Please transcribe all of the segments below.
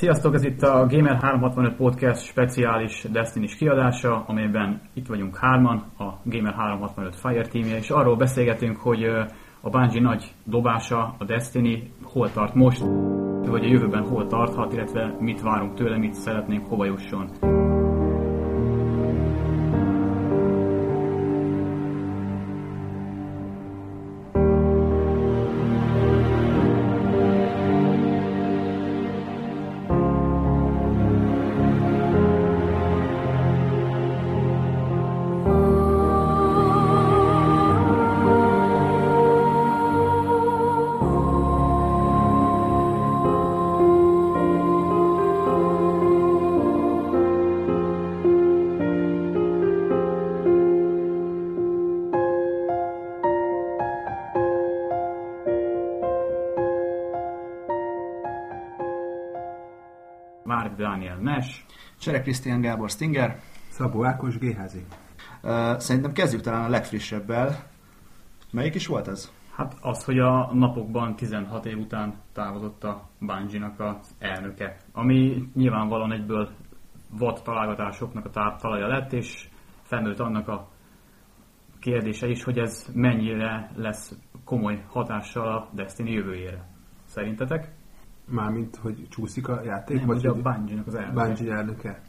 Sziasztok, ez itt a Gamer 365 Podcast speciális destiny kiadása, amelyben itt vagyunk hárman, a Gamer 365 Fire teamje, és arról beszélgetünk, hogy a Bungie nagy dobása, a Destiny hol tart most, vagy a jövőben hol tarthat, illetve mit várunk tőle, mit szeretnénk, hova jusson. Krisztián Gábor Stinger. Szabó Ákos Géházi. Szerintem kezdjük talán a legfrissebbel. Melyik is volt ez? Hát az, hogy a napokban 16 év után távozott a Bungie-nak az elnöke, ami nyilvánvalóan egyből vad találgatásoknak a táptalaja lett, és felmerült annak a kérdése is, hogy ez mennyire lesz komoly hatással a Destiny jövőjére. Szerintetek? Mármint, hogy csúszik a játék? Nem, vagy a Bungie-nak az elnöke. Bungie elnöke.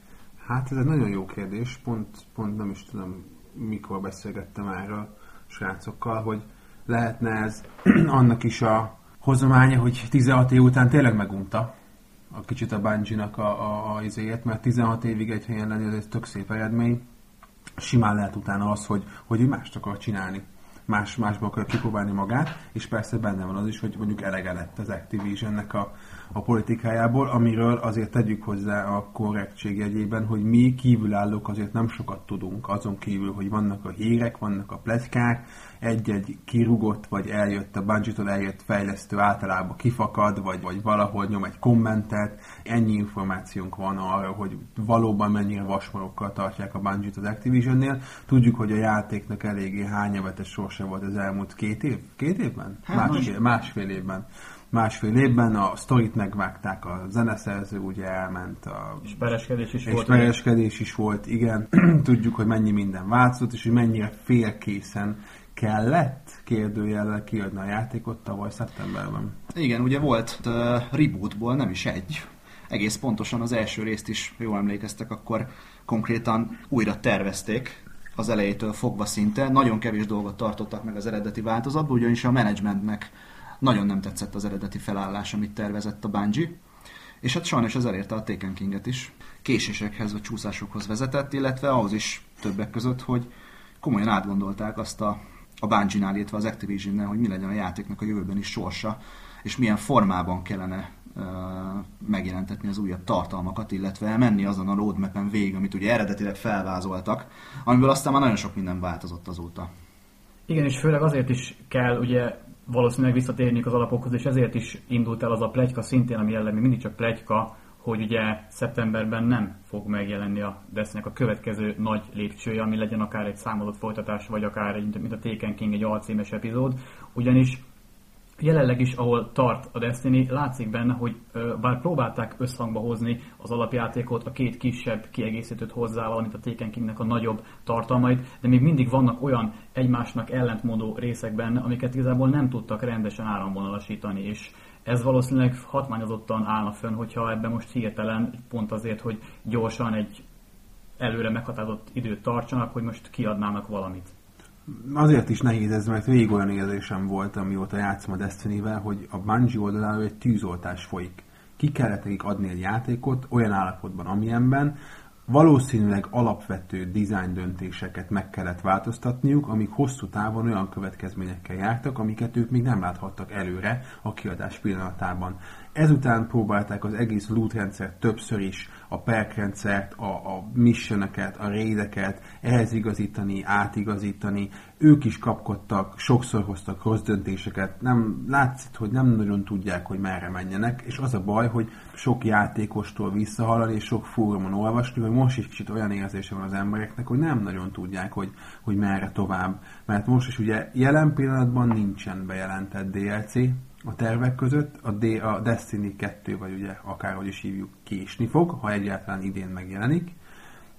Hát ez egy nagyon jó kérdés, pont, pont nem is tudom, mikor beszélgettem erről srácokkal, hogy lehetne ez annak is a hozománya, hogy 16 év után tényleg megunta a kicsit a Bungie-nak a, a, a izéjét, mert 16 évig egy helyen lenni, ez egy tök szép eredmény. Simán lehet utána az, hogy, hogy mást akar csinálni más, másba akar kipróbálni magát, és persze benne van az is, hogy mondjuk elege lett az Activisionnek a, a politikájából, amiről azért tegyük hozzá a korrektség jegyében, hogy mi kívülállók azért nem sokat tudunk, azon kívül, hogy vannak a hírek, vannak a pletykák, egy-egy kirugott, vagy eljött a bungie eljött fejlesztő általában kifakad, vagy, vagy valahol nyom egy kommentet. Ennyi információnk van arra, hogy valóban mennyire vasmarokkal tartják a Bungie-t az Activisionnél. Tudjuk, hogy a játéknak eléggé hányavetes sorsa volt az elmúlt két év? Két évben? Hát másfél, másfél évben másfél évben, a sztorit megvágták, a zeneszerző ugye elment, a, és pereskedés is és volt. pereskedés is volt, igen. Tudjuk, hogy mennyi minden változott, és hogy mennyire félkészen kellett kérdőjellel kiadni a játékot tavaly szeptemberben. Igen, ugye volt uh, rebootból nem is egy. Egész pontosan az első részt is, jól emlékeztek, akkor konkrétan újra tervezték az elejétől fogva szinte. Nagyon kevés dolgot tartottak meg az eredeti változatból, ugyanis a menedzsmentnek nagyon nem tetszett az eredeti felállás, amit tervezett a Bungie. És hát sajnos ez elérte a Taken King-et is. Késésekhez vagy csúszásokhoz vezetett, illetve ahhoz is többek között, hogy komolyan átgondolták azt a a Bungie-nál, illetve az Activision-nel, hogy mi legyen a játéknak a jövőben is sorsa, és milyen formában kellene uh, megjelentetni az újabb tartalmakat, illetve menni azon a roadmap-en végig, amit ugye eredetileg felvázoltak, amiből aztán már nagyon sok minden változott azóta. Igen, és főleg azért is kell ugye valószínűleg visszatérni az alapokhoz, és ezért is indult el az a plegyka szintén, ami ellen mindig csak plegyka, hogy ugye szeptemberben nem fog megjelenni a destiny a következő nagy lépcsője, ami legyen akár egy számozott folytatás, vagy akár egy, mint a Taken King egy alcímes epizód, ugyanis jelenleg is, ahol tart a Destiny, látszik benne, hogy bár próbálták összhangba hozni az alapjátékot, a két kisebb kiegészítőt hozzá, valamint a Taken Kingnek a nagyobb tartalmait, de még mindig vannak olyan egymásnak ellentmondó részek benne, amiket igazából nem tudtak rendesen áramvonalasítani, és ez valószínűleg hatmányozottan állna fönn, hogyha ebben most hirtelen, pont azért, hogy gyorsan egy előre meghatározott időt tartsanak, hogy most kiadnának valamit. Azért is nehéz ez, mert végig olyan érzésem volt, amióta játszom a destiny hogy a Bungie oldaláról egy tűzoltás folyik. Ki kellett nekik adni egy játékot olyan állapotban, amilyenben, valószínűleg alapvető design döntéseket meg kellett változtatniuk, amik hosszú távon olyan következményekkel jártak, amiket ők még nem láthattak előre a kiadás pillanatában. Ezután próbálták az egész loot rendszert többször is, a perk rendszert, a, a missioneket, a raideket ehhez igazítani, átigazítani. Ők is kapkodtak, sokszor hoztak rossz döntéseket. Nem, látszik, hogy nem nagyon tudják, hogy merre menjenek, és az a baj, hogy sok játékostól visszahallani, és sok fórumon olvasni, hogy most is kicsit olyan érzése van az embereknek, hogy nem nagyon tudják, hogy, hogy merre tovább. Mert most is ugye jelen pillanatban nincsen bejelentett DLC, a tervek között. A, D, a Destiny 2, vagy ugye akárhogy is hívjuk, késni fog, ha egyáltalán idén megjelenik,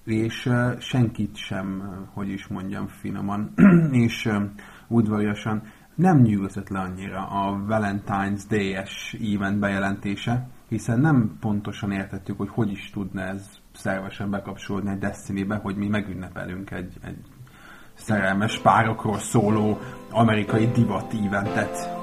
és uh, senkit sem, hogy is mondjam finoman, és uh, udvariasan nem nyűgözött le annyira a Valentine's Day-es event bejelentése, hiszen nem pontosan értettük, hogy hogy is tudna ez szervesen bekapcsolódni egy Destiny-be, hogy mi megünnepelünk egy, egy szerelmes párokról szóló amerikai divat eventet.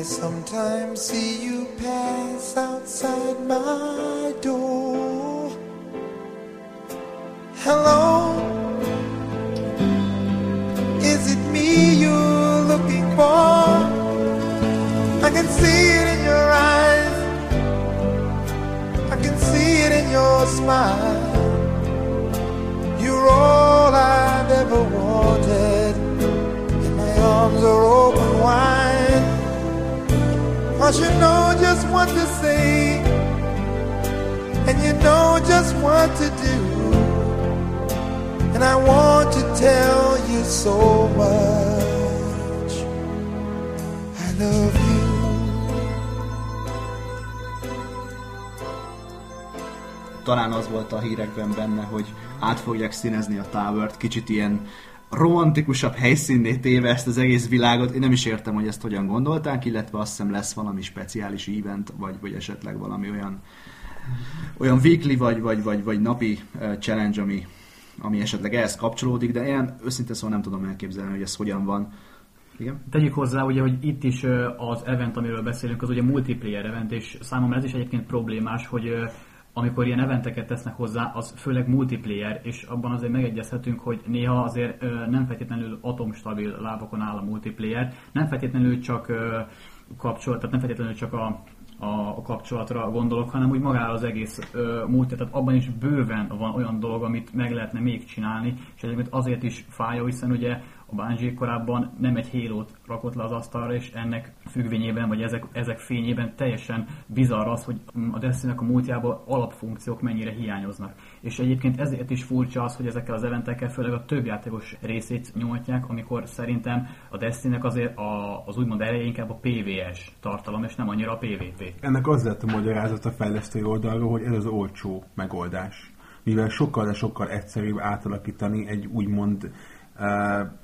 I sometimes see you pass outside my door. Hello, is it me you're looking for? I can see it in your eyes, I can see it in your smile. You're all I've ever wanted, and my arms are open. Cause you know just what to say. And you know just what to do. And I want to tell you so much. I love you. Talán az volt a hírekben benne, hogy át fogják színezni a távört, kicsit ilyen romantikusabb helyszínné téve ezt az egész világot. Én nem is értem, hogy ezt hogyan gondolták, illetve azt hiszem lesz valami speciális event, vagy, vagy esetleg valami olyan, olyan weekly, vagy, vagy, vagy, vagy napi challenge, ami, ami esetleg ehhez kapcsolódik, de én őszintén szóval nem tudom elképzelni, hogy ez hogyan van. Igen? Tegyük hozzá, ugye, hogy itt is az event, amiről beszélünk, az ugye multiplayer event, és számomra ez is egyébként problémás, hogy amikor ilyen eventeket tesznek hozzá, az főleg multiplayer, és abban azért megegyezhetünk, hogy néha azért nem feltétlenül atomstabil lábakon áll a multiplayer, nem feltétlenül csak kapcsolat, tehát nem feltétlenül csak a, a, kapcsolatra gondolok, hanem úgy magára az egész ö, múlt, tehát abban is bőven van olyan dolog, amit meg lehetne még csinálni, és egyébként azért is fájó, hiszen ugye a Bungie korábban nem egy halo rakott le az asztalra, és ennek függvényében, vagy ezek, ezek fényében teljesen bizarr az, hogy a destiny a múltjában alapfunkciók mennyire hiányoznak. És egyébként ezért is furcsa az, hogy ezekkel az eventekkel főleg a több játékos részét nyomatják, amikor szerintem a destiny azért a, az úgymond ereje inkább a PVS tartalom, és nem annyira a PvP. Ennek az lett a magyarázat a fejlesztői oldalról, hogy ez az olcsó megoldás mivel sokkal, de sokkal egyszerűbb átalakítani egy úgymond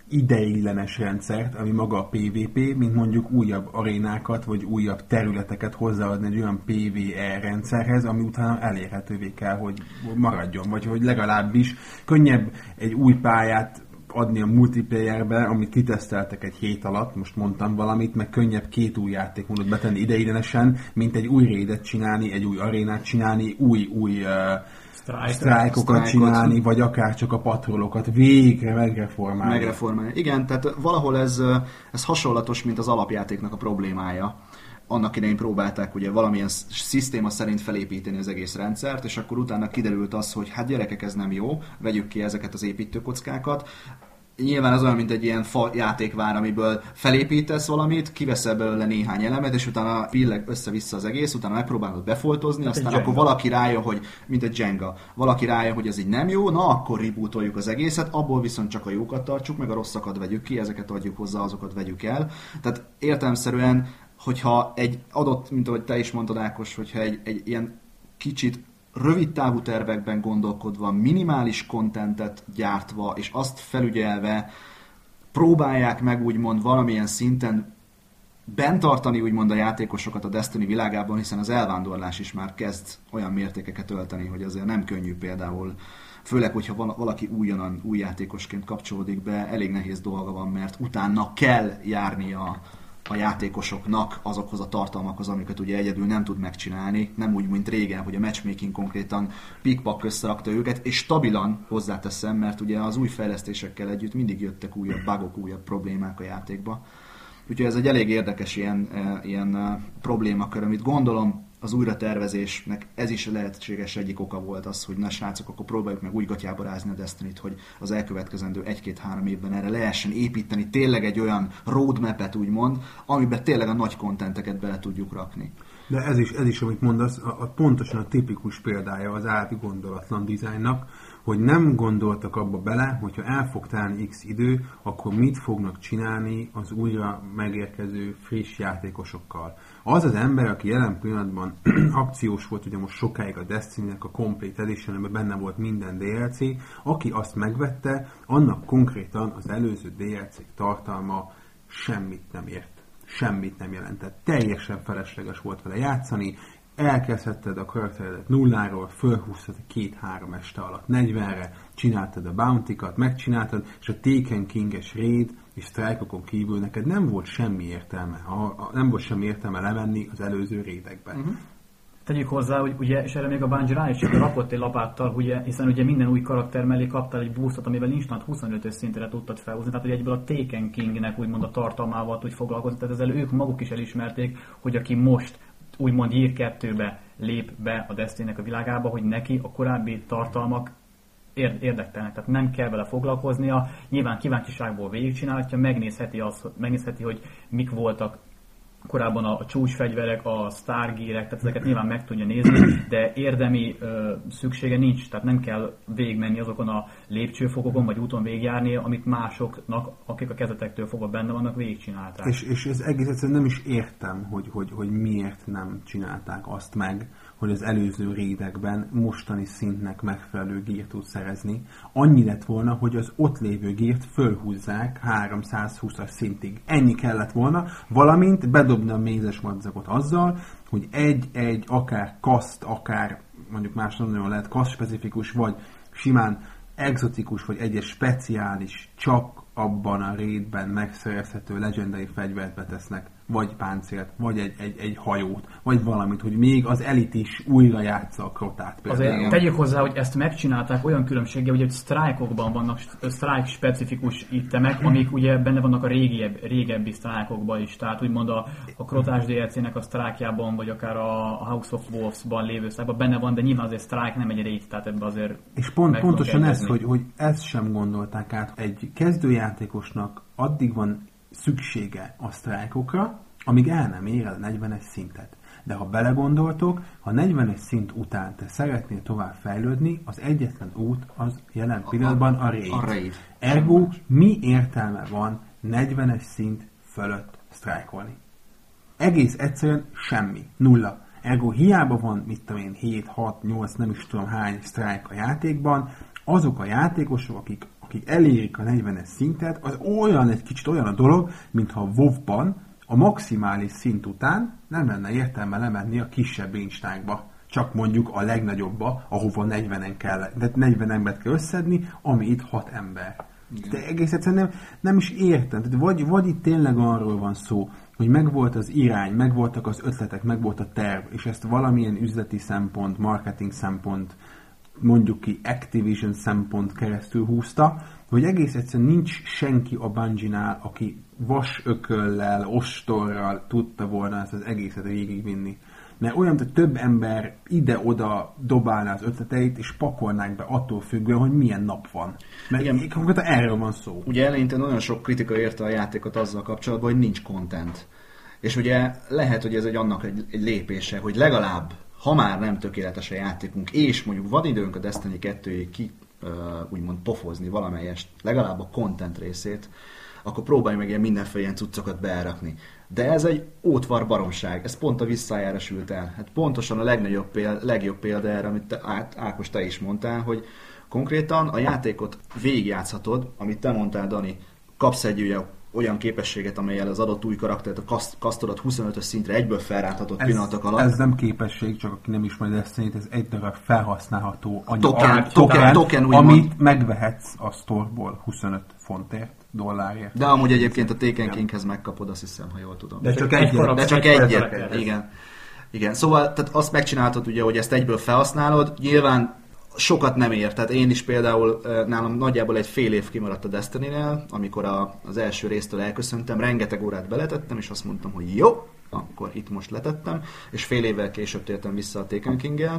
ideiglenes rendszert, ami maga a PvP, mint mondjuk újabb arénákat, vagy újabb területeket hozzáadni egy olyan PvE rendszerhez, ami utána elérhetővé kell, hogy maradjon, vagy hogy legalábbis könnyebb egy új pályát adni a multiplayerbe, amit kiteszteltek egy hét alatt, most mondtam valamit, meg könnyebb két új játékmódot betenni ideiglenesen, mint egy új raidet csinálni, egy új arénát csinálni, új, új uh, sztrájkokat csinálni, vagy akár csak a patrolokat végre megreformálni. Megreformálni. Igen, tehát valahol ez, ez hasonlatos, mint az alapjátéknak a problémája annak idején próbálták ugye valamilyen szisztéma szerint felépíteni az egész rendszert, és akkor utána kiderült az, hogy hát gyerekek, ez nem jó, vegyük ki ezeket az építőkockákat, nyilván az olyan, mint egy ilyen fa játékvár, amiből felépítesz valamit, kiveszel belőle néhány elemet, és utána pilleg össze-vissza az egész, utána megpróbálod befoltozni, hát aztán akkor valaki rájön, hogy, mint egy Jenga, valaki rájön, hogy ez így nem jó, na akkor rebootoljuk az egészet, abból viszont csak a jókat tartsuk, meg a rosszakat vegyük ki, ezeket adjuk hozzá, azokat vegyük el. Tehát értelmszerűen, hogyha egy adott, mint ahogy te is mondtad Ákos, hogyha egy, egy ilyen kicsit rövid távú tervekben gondolkodva, minimális kontentet gyártva, és azt felügyelve próbálják meg úgymond valamilyen szinten bent tartani úgymond a játékosokat a Destiny világában, hiszen az elvándorlás is már kezd olyan mértékeket ölteni, hogy azért nem könnyű például főleg, hogyha valaki újonnan új játékosként kapcsolódik be, elég nehéz dolga van, mert utána kell járnia a játékosoknak azokhoz a tartalmakhoz, amiket ugye egyedül nem tud megcsinálni, nem úgy, mint régen, hogy a matchmaking konkrétan pikpak összerakta őket, és stabilan hozzáteszem, mert ugye az új fejlesztésekkel együtt mindig jöttek újabb bugok, újabb problémák a játékba. Úgyhogy ez egy elég érdekes ilyen, e, ilyen e, problémakör, amit gondolom az újratervezésnek ez is lehetséges egyik oka volt az, hogy na srácok, akkor próbáljuk meg úgy gatyába rázni a destiny hogy az elkövetkezendő egy-két-három évben erre lehessen építeni tényleg egy olyan roadmap-et úgymond, amiben tényleg a nagy kontenteket bele tudjuk rakni. De ez is, ez is amit mondasz, a, a, pontosan a tipikus példája az átgondolatlan dizájnnak, hogy nem gondoltak abba bele, hogyha el fog telni x idő, akkor mit fognak csinálni az újra megérkező friss játékosokkal. Az az ember, aki jelen pillanatban akciós volt, ugye most sokáig a Destiny-nek a Complete edition benne volt minden DLC, aki azt megvette, annak konkrétan az előző DLC tartalma semmit nem ért semmit nem jelentett. Teljesen felesleges volt vele játszani, elkezdhetted a karakteredet nulláról, fölhúztad két-három este alatt 40-re, csináltad a bounty-kat, megcsináltad, és a Taken King-es raid és strike kívül neked nem volt semmi értelme, a, a, nem volt semmi értelme levenni az előző rétegben. Uh-huh. Tegyük hozzá, hogy ugye, és erre még a Bungie rá is rakott egy lapáttal, ugye, hiszen ugye minden új karakter mellé kaptál egy boostot, amivel instant 25-ös szintre tudtad felhozni, tehát ugye egyből a Taken Kingnek úgymond a tartalmával tud foglalkozni, tehát ezzel ők maguk is elismerték, hogy aki most úgymond Year 2-be lép be a destiny a világába, hogy neki a korábbi tartalmak érdektelnek, tehát nem kell vele foglalkoznia, nyilván kíváncsiságból végigcsinálhatja, megnézheti, azt, megnézheti, hogy mik voltak korábban a, a csúcsfegyverek, a stargírek, tehát ezeket nyilván meg tudja nézni, de érdemi ö, szüksége nincs, tehát nem kell végigmenni azokon a lépcsőfokokon, vagy úton végigjárni, amit másoknak, akik a kezetektől fogva benne vannak, végigcsinálták. És, és ez egész egyszerűen nem is értem, hogy, hogy, hogy miért nem csinálták azt meg, hogy az előző rédekben mostani szintnek megfelelő gírt tud szerezni. Annyi lett volna, hogy az ott lévő gírt fölhúzzák 320-as szintig. Ennyi kellett volna, valamint bedobni a mézes madzagot azzal, hogy egy-egy, akár kaszt, akár mondjuk más nem nagyon lehet kaszt specifikus, vagy simán exotikus, vagy egyes speciális, csak abban a rétben megszerezhető legendary fegyvert betesznek vagy páncélt, vagy egy, egy, egy hajót, vagy valamit, hogy még az elit is újra játsza a krotát például. Azért tegyük hozzá, hogy ezt megcsinálták olyan különbséggel, hogy sztrájkokban vannak strike specifikus itemek, amik ugye benne vannak a régiebb, régebbi sztrájkokban is, tehát úgymond a, a krotás DLC-nek a sztrájkjában, vagy akár a House of Wolves-ban lévő sztrájkban benne van, de nyilván azért sztrájk nem egy rét, tehát ebbe azért És pont, pontosan ez, hogy, hogy ezt sem gondolták át. Egy kezdőjátékosnak addig van szüksége a sztrájkokra, amíg el nem ér el a 40-es szintet. De ha belegondoltok, ha 40-es szint után te szeretnél tovább fejlődni, az egyetlen út az jelen pillanatban a raid. A raid. Ergo, mi értelme van 40-es szint fölött sztrájkolni? Egész egyszerűen semmi. Nulla. Ergo hiába van, mit tudom én, 7, 6, 8, nem is tudom hány sztrájk a játékban, azok a játékosok, akik akik elérik a 40-es szintet, az olyan egy kicsit olyan a dolog, mintha a WoW-ban a maximális szint után nem lenne értelme lemenni a kisebb instákba, csak mondjuk a legnagyobbba, ahova 40-en kell, de 40 embert kell összedni, ami itt 6 ember. Igen. De egész egyszerűen nem, nem is értem. Tehát vagy, vagy itt tényleg arról van szó, hogy megvolt az irány, megvoltak az ötletek, megvolt a terv, és ezt valamilyen üzleti szempont, marketing szempont mondjuk ki Activision szempont keresztül húzta, hogy egész egyszerűen nincs senki a Bungie-nál, aki vasököllel, ostorral tudta volna ezt az egészet végigvinni. Mert olyan, hogy több ember ide-oda dobálná az ötleteit, és pakolnák be attól függően, hogy milyen nap van. Mert Igen. konkrétan erről van szó. Ugye eleinte nagyon sok kritika érte a játékot azzal kapcsolatban, hogy nincs content. És ugye lehet, hogy ez egy annak egy, egy lépése, hogy legalább ha már nem tökéletes a játékunk, és mondjuk van időnk a Destiny 2 ki úgymond pofozni valamelyest, legalább a content részét, akkor próbálj meg ilyen mindenféle ilyen cuccokat beárakni. De ez egy ótvar baromság, ez pont a visszájára sült el. Hát pontosan a legnagyobb példa, legjobb példa erre, amit te, Ákos te is mondtál, hogy konkrétan a játékot végigjátszhatod, amit te mondtál, Dani, kapsz egy ugye olyan képességet, amelyel az adott új karaktert, a kaszt, kasztodat 25-ös szintre egyből felráthatott ez, pillanatok alatt. Ez nem képesség, csak aki nem ismeri Destiny-t, ez egy darab felhasználható anyag, token, token, token, token amit megvehetsz a storeból 25 fontért dollárért. De amúgy egyébként a Taken Kinghez megkapod, azt hiszem, ha jól tudom. De csak egyet. De csak egyet, igen. Igen, szóval tehát azt megcsináltad ugye, hogy ezt egyből felhasználod, nyilván sokat nem ér. Tehát én is például nálam nagyjából egy fél év kimaradt a Destiny-nél, amikor a, az első résztől elköszöntem, rengeteg órát beletettem, és azt mondtam, hogy jó, akkor itt most letettem, és fél évvel később tértem vissza a Taken king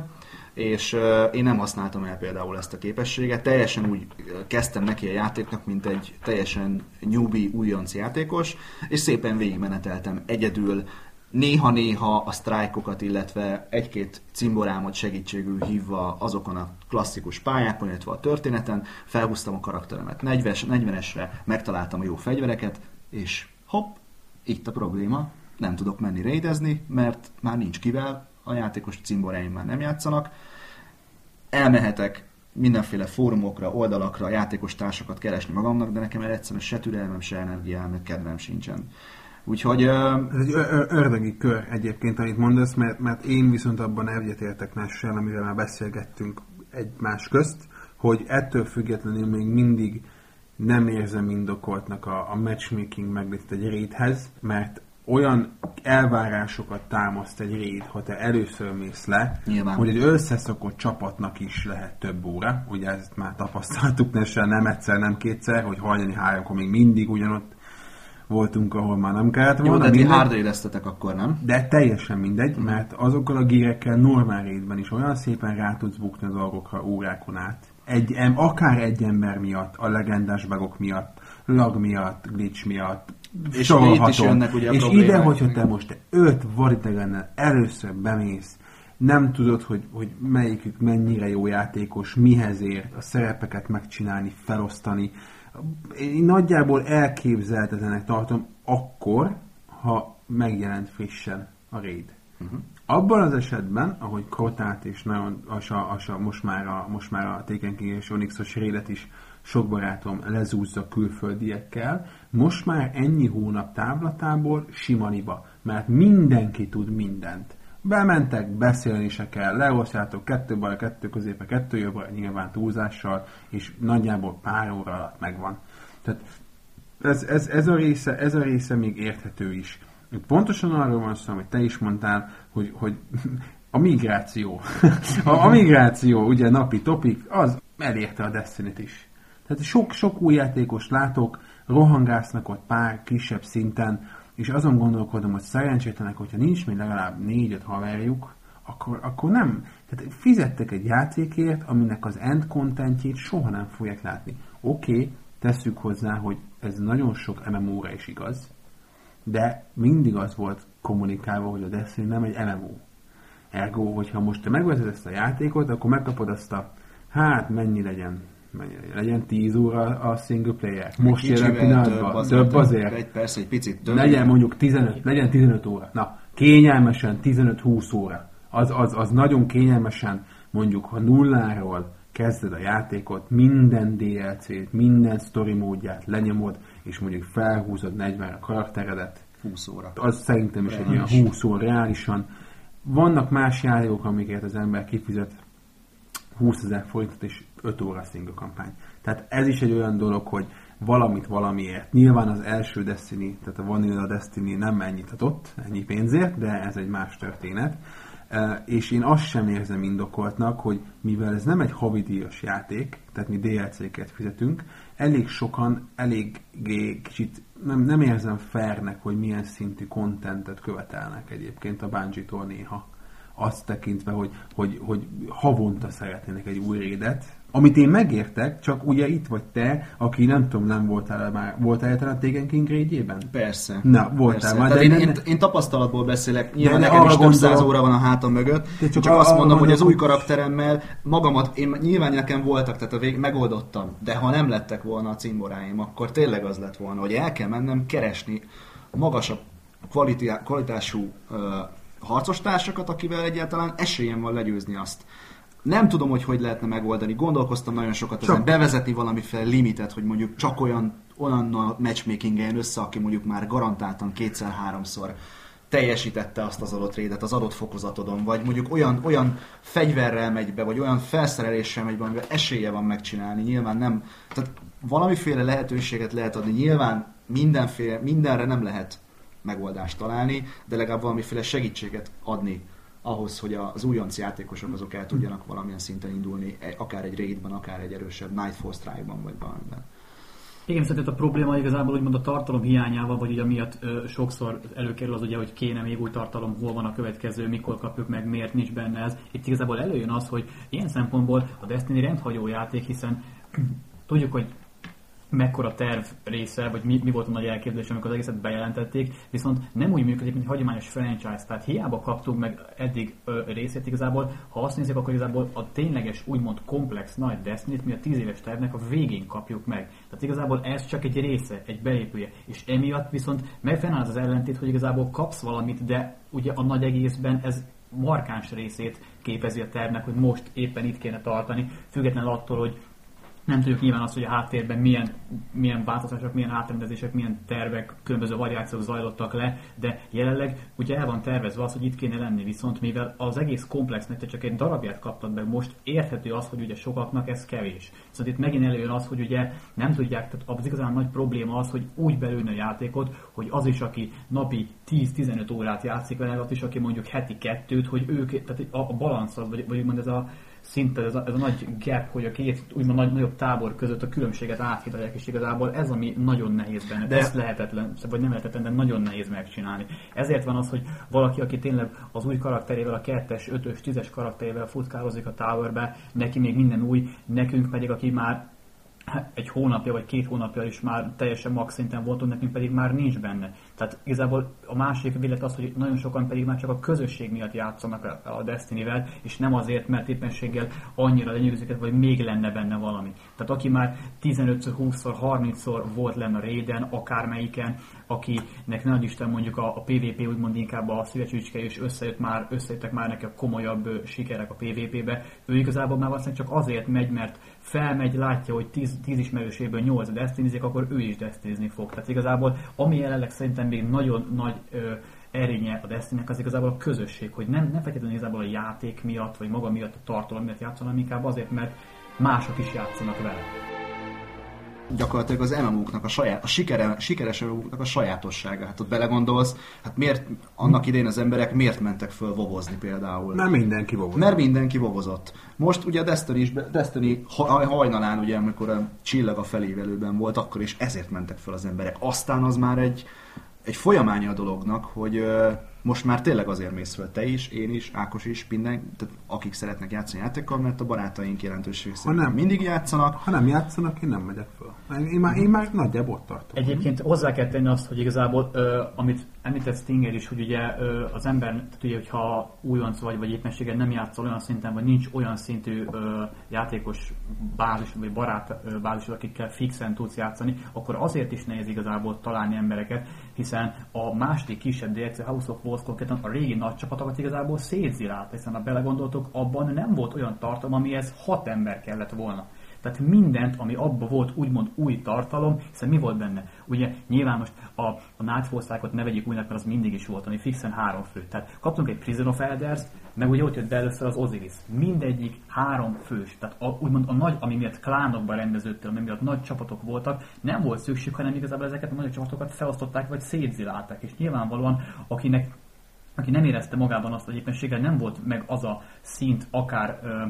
és én nem használtam el például ezt a képességet. Teljesen úgy kezdtem neki a játéknak, mint egy teljesen newbie, újonc játékos, és szépen végigmeneteltem egyedül, néha-néha a sztrájkokat, illetve egy-két cimborámot segítségül hívva azokon a klasszikus pályákon, illetve a történeten, felhúztam a karakteremet 40-esre, megtaláltam a jó fegyvereket, és hopp, itt a probléma, nem tudok menni raidezni, mert már nincs kivel, a játékos cimboráim már nem játszanak. Elmehetek mindenféle fórumokra, oldalakra, játékos társakat keresni magamnak, de nekem egyszerűen se türelmem, se energiám, meg kedvem sincsen. Úgyhogy... Ez egy ördögi kör egyébként, amit mondasz, mert, mert én viszont abban egyetértek mással, amivel már beszélgettünk egymás közt, hogy ettől függetlenül még mindig nem érzem indokoltnak a, a matchmaking meglét egy raidhez, mert olyan elvárásokat támaszt egy raid, ha te először mész le, Nyilván. hogy egy összeszokott csapatnak is lehet több óra. Ugye ezt már tapasztaltuk, nem egyszer, nem kétszer, hogy hajnali háromkor még mindig ugyanott voltunk, ahol már nem kellett volna. Jó, de ti hard akkor, nem? De teljesen mindegy, mm. mert azokkal a gírekkel normál rétben is olyan szépen rá tudsz bukni a dolgokra órákon át. Egy, akár egy ember miatt, a legendás bagok miatt, lag miatt, glitch miatt, és itt is jönnek ugye a És ide, hogyha te most öt varidegennel először bemész, nem tudod, hogy, hogy melyikük mennyire jó játékos, mihez ért, a szerepeket megcsinálni, felosztani, én nagyjából elképzelhetetlenek tartom akkor, ha megjelent frissen a raid. Uh-huh. Abban az esetben, ahogy Krotát és nagyon, a, a, a, most már a, most már a Taken King és Onyxos raidet is sok barátom lezúzza külföldiekkel, most már ennyi hónap távlatából simaniba, mert mindenki tud mindent. Bementek, beszélni se kell, leosztjátok kettő bal, kettő középe, kettő jobbra, nyilván túlzással, és nagyjából pár óra alatt megvan. Tehát ez, ez, ez, a része, ez a része még érthető is. Pontosan arról van szó, amit te is mondtál, hogy, hogy a migráció. a, a migráció, ugye napi topik, az elérte a destiny is. Tehát sok, sok új játékos látok, rohangásznak ott pár kisebb szinten, és azon gondolkodom, hogy szerencsétlenek, hogyha nincs még legalább négy-öt haverjuk, akkor, akkor nem. Tehát fizettek egy játékért, aminek az end contentjét soha nem fogják látni. Oké, okay, tesszük hozzá, hogy ez nagyon sok MMO-ra is igaz, de mindig az volt kommunikálva, hogy a Destiny nem egy MMO. Ergo, hogyha most te megvezed ezt a játékot, akkor megkapod azt a, hát mennyi legyen, legyen 10 óra a single player. Most jelen pillanatban. Több azért. Több azért. Egy persze, egy picit több. Legyen mondjuk 15, legyen 15 óra. Na, kényelmesen 15-20 óra. Az, az, az nagyon kényelmesen, mondjuk, ha nulláról kezded a játékot, minden DLC-t, minden story módját lenyomod, és mondjuk felhúzod 40 a karakteredet. 20 óra. Az szerintem is egy olyan 20 óra reálisan. Vannak más játékok, amiket az ember kifizet 20 ezer forintot, és 5 óra single kampány. Tehát ez is egy olyan dolog, hogy valamit valamiért. Nyilván az első Destiny, tehát a Vanilla Destiny nem ennyit adott, ennyi pénzért, de ez egy más történet. És én azt sem érzem indokoltnak, hogy mivel ez nem egy havidíjas játék, tehát mi DLC-ket fizetünk, elég sokan, eléggé kicsit nem, nem érzem fairnek, hogy milyen szintű kontentet követelnek egyébként a Bungie-tól néha azt tekintve, hogy, hogy, hogy havonta szeretnének egy új rédet, amit én megértek, csak ugye itt vagy te, aki nem tudom, nem voltál már, voltál egyáltalán a Taken King régyében? Persze. Na, voltál Persze. már. De én, én, én, tapasztalatból beszélek, nyilván nekem is több száz óra van a hátam mögött, de csak, csak azt mondom, hogy az új karakteremmel magamat, én nyilván nekem voltak, tehát a vég, megoldottam, de ha nem lettek volna a cimboráim, akkor tényleg az lett volna, hogy el kell mennem keresni magasabb kvalitású uh, harcos társakat, akivel egyáltalán esélyem van legyőzni azt. Nem tudom, hogy hogy lehetne megoldani. Gondolkoztam nagyon sokat ezen. Bevezetni valamiféle limitet, hogy mondjuk csak olyan, olyan matchmaking össze, aki mondjuk már garantáltan kétszer-háromszor teljesítette azt az adott rédet az adott fokozatodon, vagy mondjuk olyan, olyan fegyverrel megy be, vagy olyan felszereléssel megy be, amivel esélye van megcsinálni. Nyilván nem, tehát valamiféle lehetőséget lehet adni. Nyilván mindenféle, mindenre nem lehet megoldást találni, de legalább valamiféle segítséget adni ahhoz, hogy az újonc játékosok azok el tudjanak valamilyen szinten indulni, e, akár egy raidban, akár egy erősebb Nightfall Strike-ban, vagy valamiben. Igen, viszont a probléma igazából úgymond a tartalom hiányával, vagy ugye amiatt ö, sokszor előkerül az ugye, hogy kéne még új tartalom, hol van a következő, mikor kapjuk meg, miért nincs benne ez. Itt igazából előjön az, hogy ilyen szempontból a Destiny rendhagyó játék, hiszen tudjuk, hogy mekkora terv része, vagy mi, mi volt a nagy elképzelés, amikor az egészet bejelentették, viszont nem úgy működik, mint egy hagyományos franchise, tehát hiába kaptunk meg eddig ö, részét igazából, ha azt nézzük, akkor igazából a tényleges, úgymond komplex nagy Destiny-t mi a 10 éves tervnek a végén kapjuk meg. Tehát igazából ez csak egy része, egy beépülje, és emiatt viszont megfennáll az ellentét, hogy igazából kapsz valamit, de ugye a nagy egészben ez markáns részét képezi a tervnek, hogy most éppen itt kéne tartani, függetlenül attól, hogy nem tudjuk nyilván azt, hogy a háttérben milyen, milyen változások, milyen átrendezések, milyen tervek, különböző variációk zajlottak le, de jelenleg ugye el van tervezve az, hogy itt kéne lenni, viszont mivel az egész komplexnek te csak egy darabját kaptad meg, most érthető az, hogy ugye sokaknak ez kevés. Viszont itt megint előjön az, hogy ugye nem tudják, tehát az igazán nagy probléma az, hogy úgy belőne a játékot, hogy az is, aki napi 10-15 órát játszik vele, az is, aki mondjuk heti kettőt, hogy ők, tehát a, a balansz az, vagy, vagy úgymond ez a szinte ez a, ez a nagy gap, hogy a két úgymond nagy, nagyobb tábor között a különbséget áthidalják, és igazából ez, ami nagyon nehéz benne. De ezt lehetetlen, vagy nem lehetetlen, de nagyon nehéz megcsinálni. Ezért van az, hogy valaki, aki tényleg az új karakterével, a kettes, ötös, tízes karakterével futkározik a táborbe, neki még minden új, nekünk pedig, aki már egy hónapja vagy két hónapja is már teljesen max szinten voltunk, nekünk pedig már nincs benne. Tehát igazából a másik vélet az, hogy nagyon sokan pedig már csak a közösség miatt játszanak a Destiny-vel, és nem azért, mert éppenséggel annyira lenyűgözik, vagy még lenne benne valami. Tehát aki már 15-ször, 20-szor, 30-szor volt lenne a Raiden, akármelyiken, akinek nagy Isten mondjuk a, a PvP úgymond inkább a szívecsücske, és összejött már, összejöttek már neki a komolyabb sikerek a PvP-be, ő igazából már valószínűleg csak azért megy, mert felmegy, látja, hogy 10, 10 ismerőséből 8 destinizik, akkor ő is destinizni fog. Tehát igazából, ami jelenleg szerintem még nagyon nagy ö, erénye a destiny az igazából a közösség, hogy nem, nem feltétlenül igazából a játék miatt, vagy maga miatt a tartalom miatt játszanak, inkább azért, mert mások is játszanak vele gyakorlatilag az MMO-knak a saját, a sikere, sikeres MMO-knak a sajátossága. Hát ott belegondolsz, hát miért annak idején az emberek miért mentek föl vovozni például? Mert mindenki vovozott. Mert mindenki vovozott. Most ugye a Destiny, is, Destiny hajnalán, ugye, amikor a csillag a felévelőben volt, akkor is ezért mentek föl az emberek. Aztán az már egy, egy folyamánya a dolognak, hogy most már tényleg azért mész fel te is, én is, Ákos is, minden, tehát akik szeretnek játszani játékkal, mert a barátaink jelentőség szerint nem, mindig játszanak. Ha nem játszanak, én nem megyek fel. Én már, én már nagyjából ott tartom. Egyébként hozzá kell tenni azt, hogy igazából, ö, amit említett Stinger is, hogy ugye az ember, tehát ugye, hogyha újonc vagy, vagy éppenséggel nem játszol olyan szinten, vagy nincs olyan szintű ö, játékos bázis, vagy barát ö, bázis, akikkel fixen tudsz játszani, akkor azért is nehéz igazából találni embereket, hiszen a második kisebb DLC House of Wolves konkrétan a régi nagy csapatokat igazából szétzilált, hiszen ha belegondoltok, abban nem volt olyan tartalom, amihez hat ember kellett volna. Tehát mindent, ami abban volt úgymond új tartalom, hiszen mi volt benne? Ugye nyilván most a, a Nightfall ne vegyük újnak, mert az mindig is volt, ami fixen három fő. Tehát kaptunk egy Prison of Elders, meg ugye ott jött be először az Osiris. Mindegyik három fős. Tehát a, úgymond a nagy, ami miatt klánokban rendeződtél, ami miatt nagy csapatok voltak, nem volt szükség, hanem igazából ezeket a nagy csapatokat felosztották, vagy szétzilálták. És nyilvánvalóan, akinek aki nem érezte magában azt, hogy éppenséggel nem volt meg az a szint, akár ö,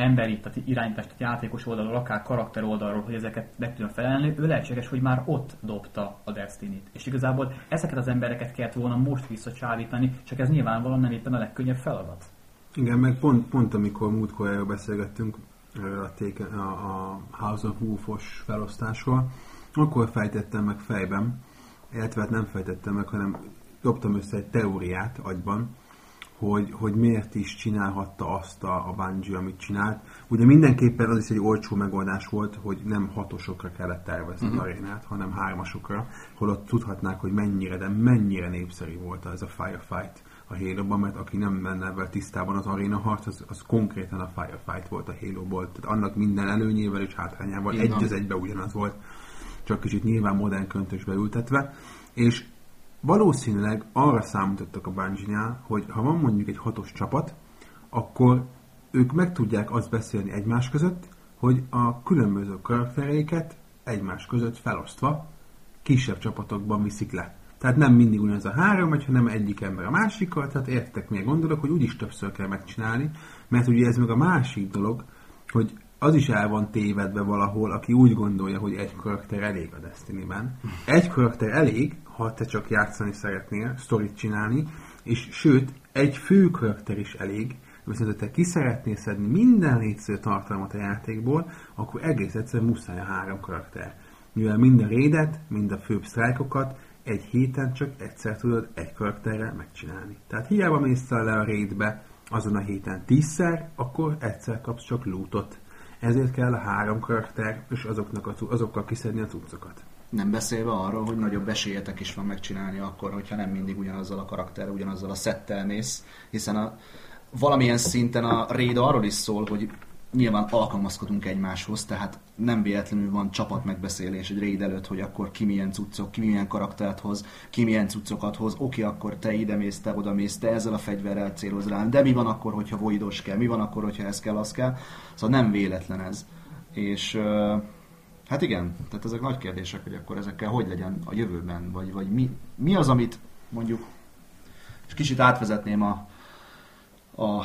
emberi, tehát irányítást, tehát játékos oldalról, akár karakter oldalról, hogy ezeket meg tudjon felelni, ő lehetséges, hogy már ott dobta a Destiny-t. És igazából ezeket az embereket kellett volna most visszacsábítani, csak ez nyilvánvalóan nem éppen a legkönnyebb feladat. Igen, meg pont, pont amikor múltkor erről beszélgettünk, a, téke, a, a House of Wolf-os felosztásról, akkor fejtettem meg fejben, illetve hát nem fejtettem meg, hanem dobtam össze egy teóriát agyban, hogy, hogy miért is csinálhatta azt a, a Bungie, amit csinált. Ugye mindenképpen az is egy olcsó megoldás volt, hogy nem hatosokra kellett tervezni uh-huh. az arénát, hanem hármasokra, holott tudhatnák, hogy mennyire, de mennyire népszerű volt ez a Firefight a halo mert aki nem menne ebben tisztában az aréna harc, az, az konkrétan a Firefight volt a Halo-ból. Tehát annak minden előnyével és hátrányával egy az egybe ugyanaz volt, csak kicsit nyilván modern köntösbe ültetve. És Valószínűleg arra számítottak a bungie hogy ha van mondjuk egy hatos csapat, akkor ők meg tudják azt beszélni egymás között, hogy a különböző karaktereiket egymás között felosztva kisebb csapatokban viszik le. Tehát nem mindig ugyanaz a három, vagy hanem egyik ember a másikkal, tehát értek még gondolok, hogy úgyis többször kell megcsinálni, mert ugye ez meg a másik dolog, hogy az is el van tévedve valahol, aki úgy gondolja, hogy egy karakter elég a Destiny-ben. Egy karakter elég, ha te csak játszani szeretnél, sztorit csinálni, és sőt, egy fő karakter is elég, viszont ha te ki szeretnél szedni minden létsző tartalmat a játékból, akkor egész egyszerűen muszáj a három karakter. Mivel mind a raidet, mind a főbb sztrájkokat egy héten csak egyszer tudod egy karakterrel megcsinálni. Tehát hiába mész le a raidbe azon a héten tízszer, akkor egyszer kapsz csak lootot. Ezért kell három karakter, és azoknak a, azokkal kiszedni a cuccokat. Nem beszélve arról, hogy nagyobb esélyetek is van megcsinálni akkor, hogyha nem mindig ugyanazzal a karakterrel, ugyanazzal a szettel mész, hiszen a, valamilyen szinten a raid arról is szól, hogy nyilván alkalmazkodunk egymáshoz, tehát nem véletlenül van csapat megbeszélés egy raid előtt, hogy akkor ki milyen cuccok, ki milyen karaktert hoz, ki milyen cuccokat hoz, oké, akkor te ide mész, te oda mész, te ezzel a fegyverrel céloz rá, de mi van akkor, hogyha voidos kell, mi van akkor, hogyha ez kell, az kell. Szóval nem véletlen ez. És hát igen, tehát ezek nagy kérdések, hogy akkor ezekkel hogy legyen a jövőben, vagy, vagy mi, mi az, amit mondjuk, és kicsit átvezetném a, a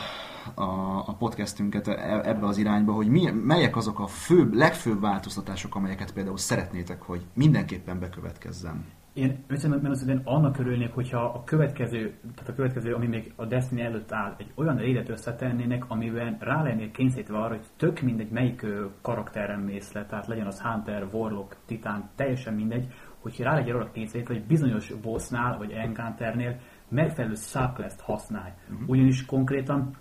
a, a podcastünket e, ebbe az irányba, hogy mi, melyek azok a főbb, legfőbb változtatások, amelyeket például szeretnétek, hogy mindenképpen bekövetkezzen. Én őszintén én annak örülnék, hogyha a következő, tehát a következő, ami még a Destiny előtt áll, egy olyan rédet összetennének, amiben rá lennék kényszerítve arra, hogy tök mindegy, melyik karakteren mész le, tehát legyen az Hunter, Warlock, Titán, teljesen mindegy, hogy rá legyen arra kényszerítve, hogy bizonyos bossnál, vagy Encounternél megfelelő subclass-t használj. Uh-huh. Ugyanis konkrétan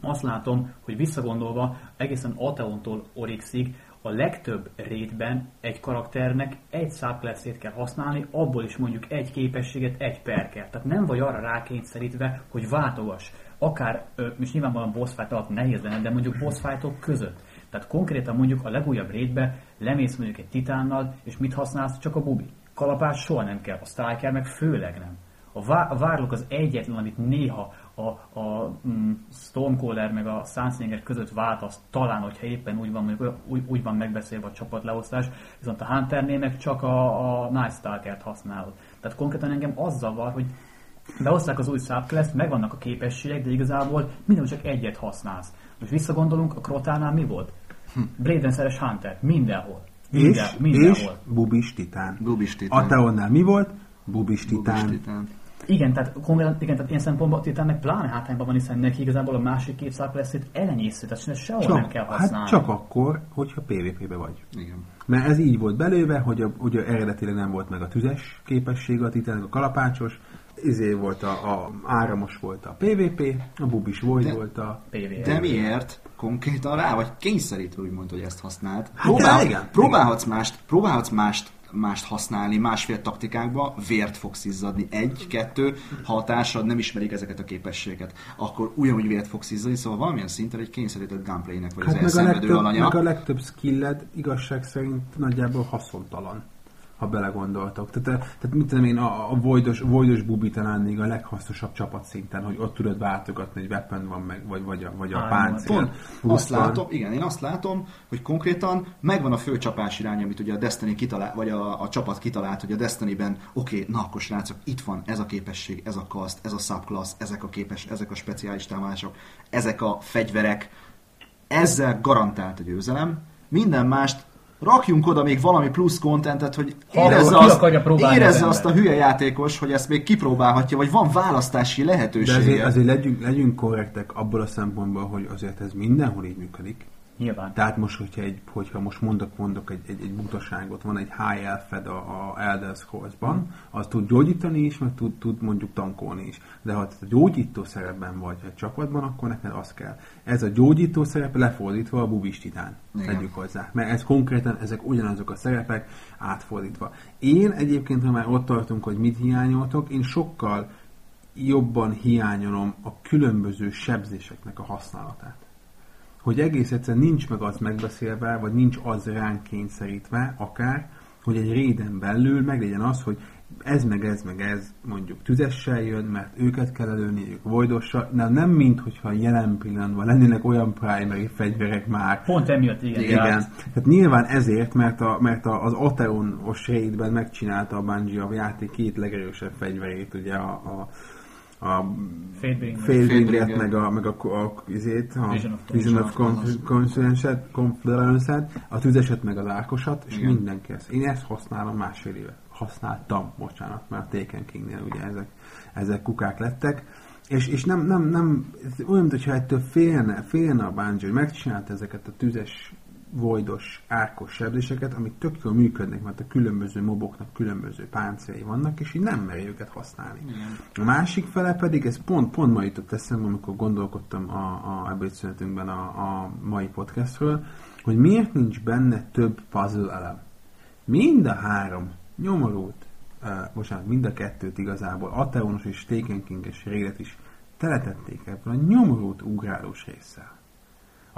azt látom, hogy visszagondolva egészen Ateontól Oryxig a legtöbb rétben egy karakternek egy subclass kell használni, abból is mondjuk egy képességet, egy perket. Tehát nem vagy arra rákényszerítve, hogy váltogass. Akár, most nyilvánvalóan boss fight alatt nehéz lenne, de mondjuk boss fightok között. Tehát konkrétan mondjuk a legújabb rétbe lemész mondjuk egy titánnal, és mit használsz? Csak a bubi. Kalapás soha nem kell, a striker meg főleg nem. A, vá- a várlok az egyetlen, amit néha a, a mm, Stormcaller meg a Sunslinger között változ, talán, hogyha éppen úgy van, mondjuk, úgy, úgy van megbeszélve a csapatleosztás, viszont a Hunternél meg csak a, a Night Stalker-t használod. Tehát konkrétan engem az zavar, hogy behozták az új subclass megvannak a képességek, de igazából minden csak egyet használsz. Most visszagondolunk, a Krotánál mi volt? Hm. Braden-szeres Hunter, mindenhol. Minden, és, mindenhol. és Bubis Titán. Bubis Titán. Ateonnál mi volt? Bubis Titán. Bubis titán. Igen, tehát konkrétan, igen, tehát ilyen szempontból Titánnek pláne hátrányban van, hiszen neki igazából a másik két szárpleszét elenyésző, tehát sehol csak, nem kell hát használni. Hát csak akkor, hogyha PvP-be vagy. Igen. Mert ez így volt belőve, hogy a, ugye eredetileg nem volt meg a tüzes képessége a Titánnak, a kalapácsos, izé volt a, a áramos volt a PvP, a bubis volt, volt a PvP. De miért? Konkrétan rá vagy kényszerítve úgymond, hogy ezt használd. Hát Próbál, igen, próbálhatsz, igen. Mást, próbálhatsz mást mást használni, másfél taktikákba, vért fogsz izzadni. Egy, kettő, ha a társad nem ismerik ezeket a képességeket, akkor ugyanúgy vért fogsz izzadni, szóval valamilyen szinten egy kényszerített gameplaynek vagy hát az meg a, legtöbb, alanya. meg a legtöbb skilled igazság szerint nagyjából haszontalan ha belegondoltok. Tehát, tehát mit tudom én, a, a Voidos, Voidos Bubi talán még a leghasznosabb csapatszinten, hogy ott tudod váltogatni, hogy weapon van meg, vagy, vagy a, vagy a páncél. Pont, azt látom, igen, én azt látom, hogy konkrétan megvan a fő csapás irány, amit ugye a Destiny kitalál, vagy a, a csapat kitalált, hogy a Destiny-ben, oké, okay, na akkor srácok, itt van ez a képesség, ez a kaszt, ez a subclass, ezek a képes, ezek a speciális támadások, ezek a fegyverek, ezzel garantált a győzelem, minden mást rakjunk oda még valami plusz kontentet, hogy érezze, azt, érezze azt a hülye játékos, hogy ezt még kipróbálhatja, vagy van választási lehetősége. De azért, azért legyünk, legyünk korrektek abból a szempontból, hogy azért ez mindenhol így működik. Nyilván. Tehát most, hogyha, egy, hogyha most mondok, mondok egy, egy, egy butaságot, van egy high elfed a, a Elder Scrolls-ban, mm. az tud gyógyítani is, meg tud, tud mondjuk tankolni is. De ha a gyógyító szerepben vagy egy csapatban, akkor neked az kell. Ez a gyógyító szerep lefordítva a bubis titán. Tegyük hozzá. Mert ez konkrétan, ezek ugyanazok a szerepek átfordítva. Én egyébként, ha már ott tartunk, hogy mit hiányoltok, én sokkal jobban hiányolom a különböző sebzéseknek a használatát hogy egész egyszerűen nincs meg az megbeszélve, vagy nincs az ránk kényszerítve, akár, hogy egy réden belül meglegyen az, hogy ez meg ez meg ez mondjuk tüzessel jön, mert őket kell előni, ők vojdossal, nem, nem mint hogyha jelen pillanatban lennének olyan primary fegyverek már. Pont emiatt, igen. igen. Tehát nyilván ezért, mert, a, mert a, az Ateon-os raidben megcsinálta a Bungie a játék két legerősebb fegyverét, ugye a, a a Fadebringert. Meg a, meg a, a, a, izét, a Vision of Vision of Confluence. Confluence-et, a tüzeset, meg az árkosat, és Igen. mindenki ezt. Én ezt használom másfél éve. Használtam, bocsánat, mert a Taken King-nél ugye ezek, ezek kukák lettek. És, és nem, nem, nem, olyan, mintha ettől félne, félne a Bungie, hogy megcsinált ezeket a tüzes, vojdos, árkos sebzéseket, amik tök jól működnek, mert a különböző moboknak különböző páncéljai vannak, és így nem meri őket használni. Igen. A másik fele pedig, ez pont, pont ma jutott eszembe, amikor gondolkodtam a, a ebédszünetünkben a, a mai podcastről, hogy miért nincs benne több puzzle elem. Mind a három nyomorult, uh, bocsánat, mind a kettőt igazából, Ateonos és Taken King-es rédet is teletették ebből a nyomorult ugrálós résszel.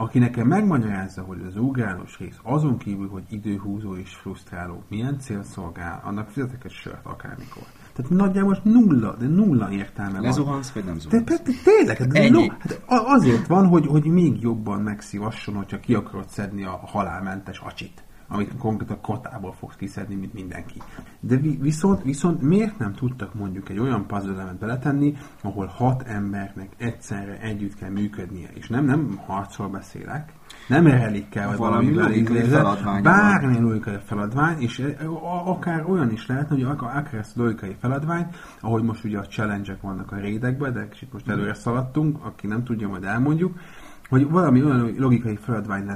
Aki nekem megmagyarázza, hogy az ugrálós rész azon kívül, hogy időhúzó és frusztráló, milyen cél szolgál, annak fizetek egy sört akármikor. Tehát nagyjából nulla, de nulla értelme van. Lezuhansz, vagy nem De zuhansz? pe- tényleg, hát, no, hát azért van, hogy, hogy még jobban megszívasson, hogyha ki akarod szedni a halálmentes acsit amit konkrétan kotából fogsz kiszedni, mint mindenki. De vi- viszont, viszont miért nem tudtak mondjuk egy olyan puzzle beletenni, ahol hat embernek egyszerre együtt kell működnie, és nem, nem harcról beszélek, nem relikkel, vagy Valami valamivel logikai idézve, feladványa bármilyen logikai feladvány, és e, a- akár olyan is lehet, hogy ak- akár ezt a logikai feladványt, ahogy most ugye a challenge vannak a rédekben, de kicsit most előre szaladtunk, aki nem tudja, majd elmondjuk, hogy valami olyan logikai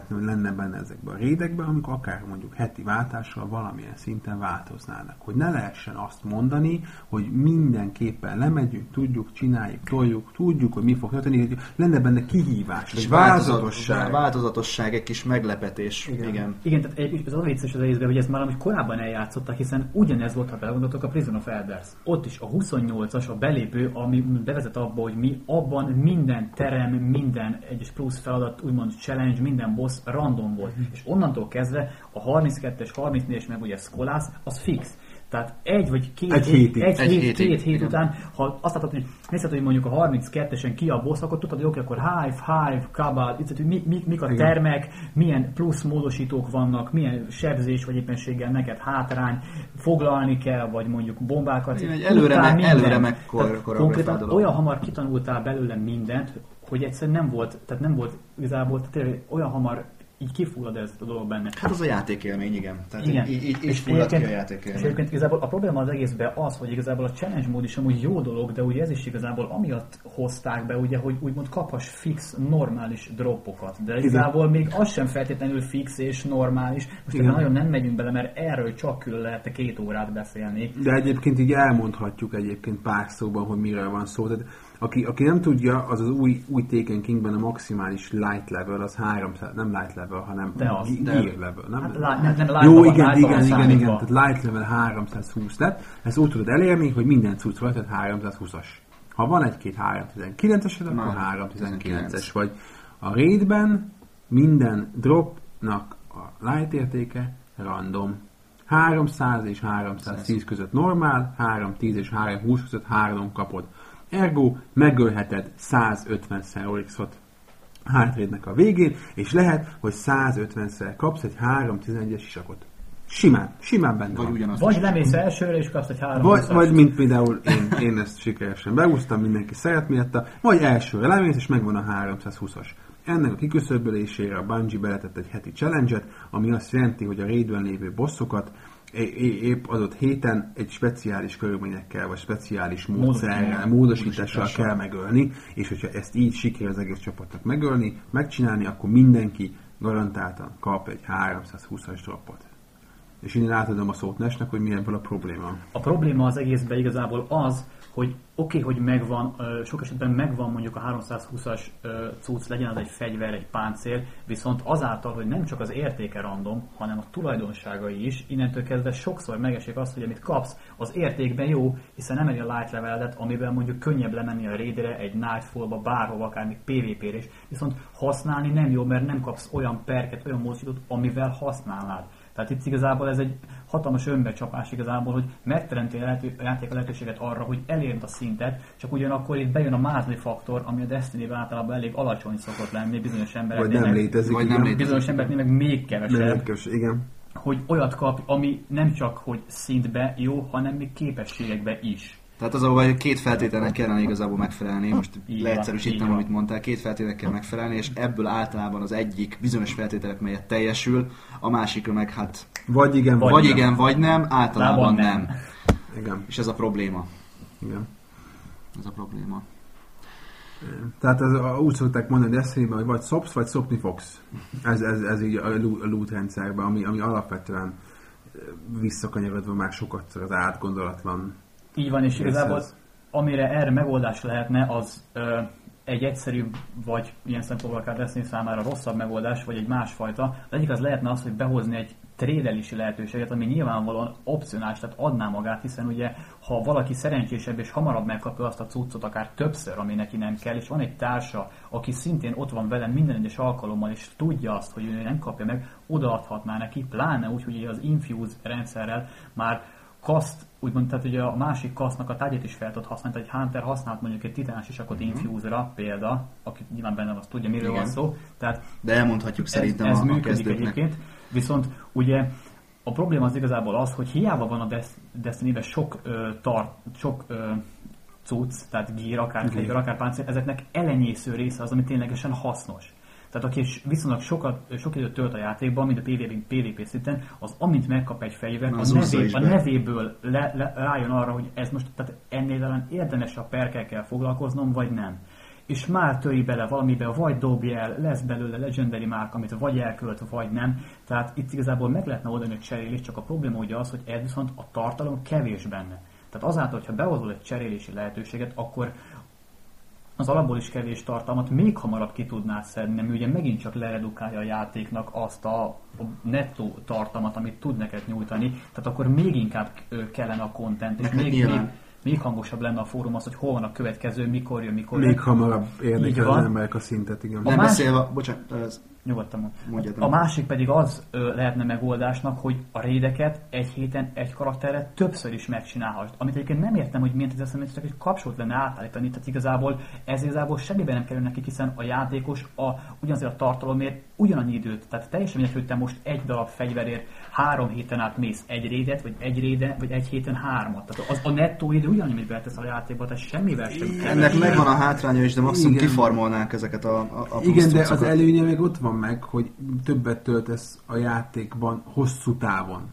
hogy lenne benne ezekben a rédekben, amikor akár mondjuk heti váltással valamilyen szinten változnának. Hogy ne lehessen azt mondani, hogy mindenképpen lemegyünk, tudjuk, csináljuk, toljuk, tudjuk, hogy mi fog történni, hogy lenne benne kihívás, És változatosság. változatosság. egy kis meglepetés. Igen. Igen. Igen, tehát egyébként ez az a vicces az egészben, hogy ezt már amúgy korábban eljátszottak, hiszen ugyanez volt, ha belegondoltok a Prison of Elders. Ott is a 28-as, a belépő, ami bevezet abba, hogy mi abban minden terem, minden egyes plusz feladat, úgymond challenge, minden boss random volt. És onnantól kezdve a 32-es, 34-es, meg ugye Skolász, az fix. Tehát egy vagy két, Egy hétig. egy, Egy hét, hétig, két hét igen. után, ha azt látod, hogy nézted, hogy mondjuk a 32-esen ki a boss, akkor tudod, hogy oké, akkor Hive, Hive, Cabal, itt, hogy mi, mi, mik a Igen. termek, milyen plusz módosítók vannak, milyen sebzés vagy éppenséggel neked hátrány, foglalni kell, vagy mondjuk bombákat. Igen, egy előre me- előre mekkor- Tehát koreografálod Konkrétan olyan hamar kitanultál belőle mindent, hogy egyszerűen nem volt, tehát nem volt igazából, tehát tényleg olyan hamar így kifullad ez a dolog benne. Hát az a játékélmény, igen. Tehát Igen. így, így, így És fullad ki a egyébként- És játékélmény. egyébként igazából a probléma az egészben az, hogy igazából a challenge mód is amúgy jó dolog, de ugye ez is igazából amiatt hozták be, ugye, hogy úgymond kaphass fix, normális droppokat. De igazából még az sem feltétlenül fix és normális. Most Igen. ebben nagyon nem megyünk bele, mert erről csak külön lehetne két órát beszélni. De egyébként így elmondhatjuk egyébként pár szóban, hogy miről van szó. Tehát aki, aki nem tudja, az az új, új Taken Kingben a maximális light level, az 300, nem light level, hanem De az, ge- de- gear level. Nem? Hát, lá- nem, nem, Jó, live-ban- igen, live-ban igen, igen, igen, tehát light level 320 lett, ezt úgy tudod elérni, hogy minden cucc rajta, tehát 320-as. Ha van egy-két 319-esed, akkor Már 319-es vagy. A raidben minden dropnak a light értéke random. 300 és 310 között normál, 310 és 320 között 3 kapod. Ergo megölheted 150-szer Oryxot hátrédnek a végén, és lehet, hogy 150-szer kapsz egy 311-es isakot. Simán, simán benne Vagy van. ugyanazt Vagy lemész elsőre, és kapsz egy három Vagy, vagy mint például én, én ezt sikeresen beúztam, mindenki szeret miatta, vagy elsőre lemész, és megvan a 320-as. Ennek a kiküszöbölésére a Bungie beletett egy heti challenge ami azt jelenti, hogy a raidben lévő bosszokat épp adott héten egy speciális körülményekkel, vagy speciális módszerrel, módosítással kell megölni, és hogyha ezt így sikerül az egész csapatnak megölni, megcsinálni, akkor mindenki garantáltan kap egy 320-as dropot. És innen átadom a szót Nesnek, hogy mi ebből a probléma. A probléma az egészben igazából az, hogy oké, okay, hogy megvan, sok esetben megvan mondjuk a 320-as ö, cucc, legyen az egy fegyver, egy páncél, viszont azáltal, hogy nem csak az értéke random, hanem a tulajdonságai is, innentől kezdve sokszor megesik azt, hogy amit kapsz, az értékben jó, hiszen emeli a light leveledet, amiben mondjuk könnyebb lemenni a raidre, egy nightfallba, bárhova, akár még PvP-re is, viszont használni nem jó, mert nem kapsz olyan perket, olyan módosítót, amivel használnád. Tehát itt igazából ez egy hatalmas önbecsapás igazából, hogy megteremti a, lehető, a játék a lehetőséget arra, hogy elérd a szintet, csak ugyanakkor itt bejön a mázli faktor, ami a destiny általában elég alacsony szokott lenni bizonyos Vagy embereknél. nem meg, létezik. Vagy nem létezik. bizonyos embereknél meg még Nem kevesebb, igen. hogy olyat kap, ami nem csak hogy szintbe jó, hanem még képességekbe is. Tehát az, hogy két feltételnek kellene igazából megfelelni, most Így leegyszerűsítem, van. amit mondtál, két feltételnek kell megfelelni, és ebből általában az egyik bizonyos feltételek, melyet teljesül, a másikra meg hát Vagy igen, vagy, vagy nem. igen, vagy nem, általában nem. nem. Igen, És ez a probléma. igen. Ez a probléma. Tehát ez, a- úgy szokták mondani Destiny-ben, hogy vagy szopsz, vagy szopni fogsz. Ez, ez, ez így a, loo- a loot rendszerben, ami, ami alapvetően visszakanyarodva már sokat az átgondolatlan. Így van, és igazából az. amire erre megoldás lehetne, az ö, egy egyszerű, vagy ilyen szempontból akár Destiny számára rosszabb megoldás, vagy egy másfajta. Az egyik az lehetne az, hogy behozni egy trédelési lehetőséget, ami nyilvánvalóan opcionális, tehát adná magát, hiszen ugye, ha valaki szerencsésebb és hamarabb megkapja azt a cuccot, akár többször, ami neki nem kell, és van egy társa, aki szintén ott van velem minden egyes alkalommal, és tudja azt, hogy ő nem kapja meg, odaadhatná neki, pláne úgy, hogy az Infuse rendszerrel már kaszt, úgymond, tehát ugye a másik kasznak a tárgyat is fel tud használni, tehát egy Hunter használt mondjuk egy titánus isakot uh-huh. infuse-ra, példa, aki nyilván benne az tudja, miről Igen. van szó, tehát De elmondhatjuk szerintem ez, ez a, a működik kezdőknek. egyébként, viszont ugye a probléma az igazából az, hogy hiába van a Des- Destiny-ben sok, ö, tart, sok ö, cucc, tehát gír, akár fegyver, akár páncél, ezeknek elenyésző része az, ami ténylegesen hasznos. Tehát aki is viszonylag sokat, sok időt tölt a játékban, mint a PvP, PvP szinten, az amint megkap egy fegyvert, a, nevé, a nevéből le, le, rájön arra, hogy ez most tehát ennél talán érdemes a perkekkel foglalkoznom, vagy nem. És már töri bele valamibe, vagy dobj el, lesz belőle legendary márk, amit vagy elkölt, vagy nem. Tehát itt igazából meg lehetne oldani a cserélés, csak a probléma ugye az, hogy ez viszont a tartalom kevés benne. Tehát azáltal, hogyha behozol egy cserélési lehetőséget, akkor az alapból is kevés tartalmat még hamarabb ki tudnád szedni, ami ugye megint csak leredukálja a játéknak azt a, a nettó tartalmat, amit tud neked nyújtani, tehát akkor még inkább kellene a content, és még, még, nyilván. még hangosabb lenne a fórum az, hogy hol van a következő, mikor jön, mikor Még jön. hamarabb van. emberek a szintet, igen. Nem más- beszélve, bocsánat, ez, Nyugodtan mond. Mondjad, A másik pedig az ö, lehetne megoldásnak, hogy a rédeket egy héten egy karakterre többször is megcsinálhass. Amit egyébként nem értem, hogy miért ez eszembe, csak egy kapcsolat lenne átállítani. Tehát igazából ez igazából semmiben nem kerül neki, hiszen a játékos a, ugyanazért a tartalomért ugyanannyi időt. Tehát teljesen mindegy, hogy te most egy darab fegyverért három héten át mész egy rédet, vagy egy réde, vagy egy héten hármat. Tehát az, a nettó idő ugyanannyi, amit beletesz a játékba, tehát semmivel sem ennek megvan a hátránya is, de maximum Igen. kifarmolnánk ezeket a, a, a Igen, de az előnye még ott van meg, hogy többet töltesz a játékban hosszú távon.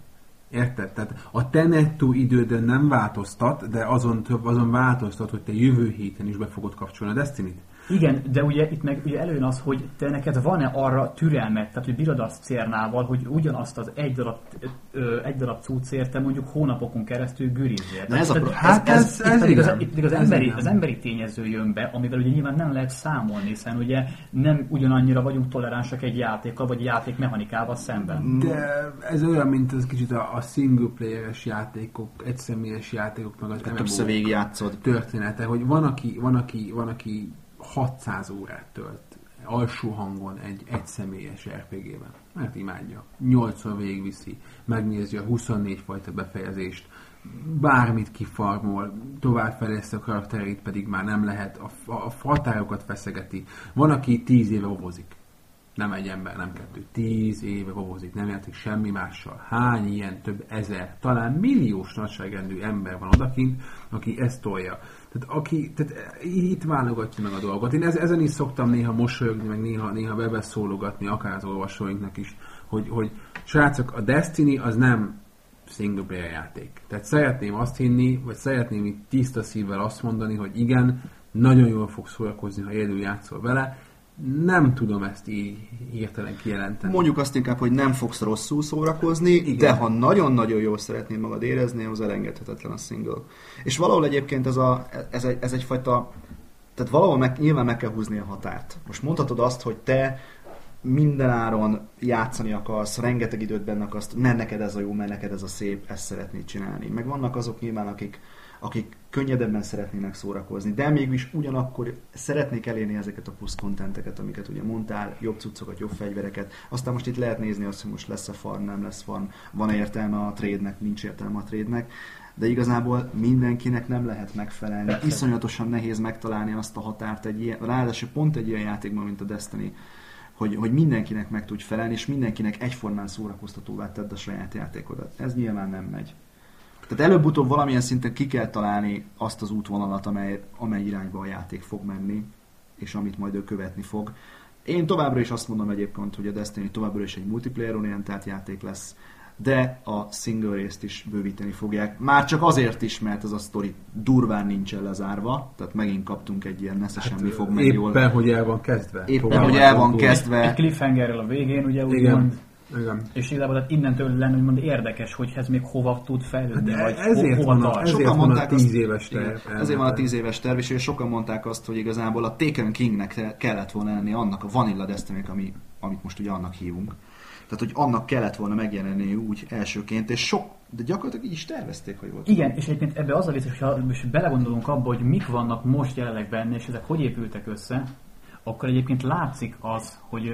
Érted? Tehát a te nettó idődön nem változtat, de azon több, azon változtat, hogy te jövő héten is be fogod kapcsolni a Destiny-t. Igen, de ugye itt meg ugye előjön az, hogy te neked van-e arra türelmet, tehát hogy bírod azt cérnával, hogy ugyanazt az egy darab, ö, egy darab cuccért te mondjuk hónapokon keresztül gürizzél. Na ez a Tehát- pro- Hát ez- ez, itt ez, az, igen. itt pedig az, Ez emberi, igen. az emberi tényező jön be, amivel ugye nyilván nem lehet számolni, hiszen ugye nem ugyanannyira vagyunk toleránsak egy játékkal, vagy játék mechanikával szemben. De ez olyan, mint az kicsit a, a single playeres játékok, egyszemélyes játékok, meg az Többször MMO végigjátszod. története, hogy van aki, van, aki, van, aki 600 órát tölt alsó hangon egy egyszemélyes RPG-ben. Mert imádja. 80 végigviszi, megnézi a 24 fajta befejezést, bármit kifarmol, továbbfejleszti a karakterét, pedig már nem lehet, a, a határokat feszegeti. Van, aki 10 éve obozik. Nem egy ember, nem kettő. Tíz éve robozik, nem játszik semmi mással. Hány ilyen több ezer, talán milliós nagyságrendű ember van odakint, aki ezt tolja. Tehát, aki, tehát itt válogatja meg a dolgot. Én ez, ezen is szoktam néha mosolyogni, meg néha, néha bebeszólogatni, akár az olvasóinknak is, hogy, hogy srácok, a Destiny az nem single player játék. Tehát szeretném azt hinni, vagy szeretném itt tiszta szívvel azt mondani, hogy igen, nagyon jól fog szórakozni, ha élő játszol vele. Nem tudom ezt így hirtelen kijelenteni. Mondjuk azt inkább, hogy nem fogsz rosszul szórakozni, Igen. de ha nagyon-nagyon jól szeretnéd magad érezni, az elengedhetetlen a single. És valahol egyébként ez, a, ez, egy, ez egyfajta, tehát valahol meg, nyilván meg kell húzni a határt. Most mondhatod azt, hogy te mindenáron játszani akarsz, rengeteg időt benne akarsz, mert neked ez a jó, mert neked ez a szép, ezt szeretnéd csinálni. Meg vannak azok nyilván, akik, akik könnyedebben szeretnének szórakozni, de mégis ugyanakkor szeretnék elérni ezeket a plusz kontenteket, amiket ugye mondtál, jobb cuccokat, jobb fegyvereket. Aztán most itt lehet nézni azt, hogy most lesz-e farm, nem lesz farm, van értelme a trade-nek, nincs értelme a trade-nek, de igazából mindenkinek nem lehet megfelelni. Iszonyatosan nehéz megtalálni azt a határt egy ilyen, ráadásul pont egy ilyen játékban, mint a Destiny, hogy, hogy mindenkinek meg tudj felelni, és mindenkinek egyformán szórakoztatóvá tedd a saját játékodat. Ez nyilván nem megy. Tehát előbb-utóbb valamilyen szinten ki kell találni azt az útvonalat, amely, amely irányba a játék fog menni, és amit majd ő követni fog. Én továbbra is azt mondom egyébként, hogy a Destiny továbbra is egy multiplayer orientált játék lesz, de a single részt is bővíteni fogják. Már csak azért is, mert ez a sztori durván nincsen lezárva, tehát megint kaptunk egy ilyen nesze hát, semmi fog meg éppen, jól. Hogy el van kezdve. Éppen, hogy el van Egy kezdve. cliffhangerrel a végén, ugye Igen. úgymond. Igen. És igazából hát innentől lenne úgymond érdekes, hogy ez még hova tud fejlődni, Hát vagy ezért ho- hova van a- tart. ezért Sokan van a mondták 10 azt- éves igen, terv. Ezért van a 10 éves terv, és sokan mondták azt, hogy igazából a Taken Kingnek kellett volna lenni annak a Vanilla destiny ami, amit most ugye annak hívunk. Tehát, hogy annak kellett volna megjelenni úgy elsőként, és sok, de gyakorlatilag így is tervezték, hogy volt. Igen, és egyébként ebbe az a vicces, hogyha most belegondolunk abba, hogy mik vannak most jelenleg benne, és ezek hogy épültek össze, akkor egyébként látszik az, hogy,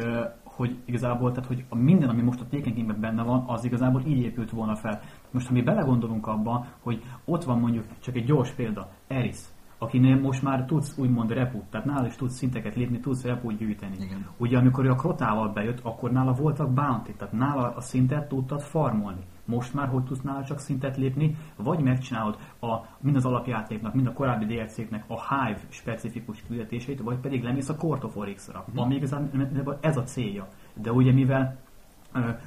hogy igazából, tehát hogy a minden, ami most a Taken benne van, az igazából így épült volna fel. Most, ha mi belegondolunk abba, hogy ott van mondjuk, csak egy gyors példa, Eris, akinél most már tudsz úgymond reput, tehát nála is tudsz szinteket lépni, tudsz reput gyűjteni. Igen. Ugye amikor ő a krotával bejött, akkor nála voltak bounty, tehát nála a szintet tudtad farmolni. Most már hogy tudsz nála csak szintet lépni, vagy megcsinálod a, mind az alapjátéknak, mind a korábbi DLC-knek a Hive specifikus küldetéseit, vagy pedig lemész a Court of Oryx-ra, Mhm. ami igazából ez a célja. De ugye mivel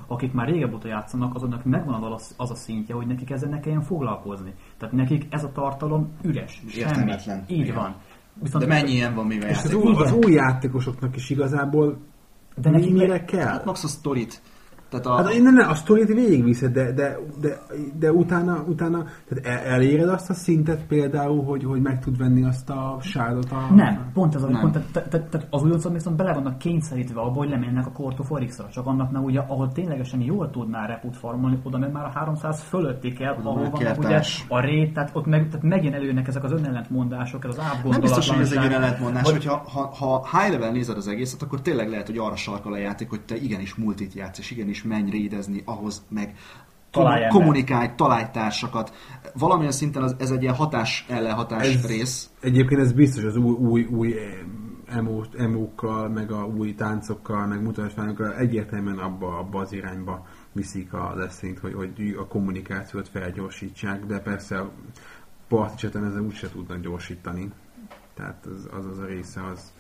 akik már régebb óta játszanak, azoknak megvan az, az a szintje, hogy nekik ezzel ne kelljen foglalkozni. Tehát nekik ez a tartalom üres, semmi. Így Igen. van. Viszont De mennyi ilyen van, mivel És az játék? új, az új játékosoknak is igazából De nekik mire kell? Hát max a sztorit. Tehát a, Hát én nem, nem, a sztorit végigviszed, de, de, de, de utána, utána tehát el- eléred azt a szintet például, hogy, hogy meg tud venni azt a sárdot a... Nem, pont ez az, Nem. pont, tehát, tehát, az újoncok viszont bele vannak kényszerítve abba, hogy lemennek a Court of Oryx-ra, csak annak meg ugye, ahol ténylegesen jól tudná reput farmolni, oda meg már a 300 fölötti kell, Oda ahol már van ugye a rét, tehát ott meg, tehát megint előjönnek ezek az önellentmondások, ez az nem biztos, hogy ez egy átgondolatlanság. ilyen ellentmondás, Vagy- hogyha ha, ha high level nézed az egészet, akkor tényleg lehet, hogy arra sarkal a játék, hogy te igenis multit játsz, és igenis menj rédezni ahhoz, meg Találj embert. kommunikálj, találj társakat. Valamilyen szinten az, ez egy ilyen hatás ellenhatás Ez- rész. Egyébként ez biztos az új, új, új emo, emókkal, meg a új táncokkal, meg mutatványokkal egyértelműen abba, abba az irányba viszik a leszint, hogy, hogy a kommunikációt felgyorsítsák, de persze a parti chaten ezzel úgyse tudnak gyorsítani. Tehát az az, az a része az,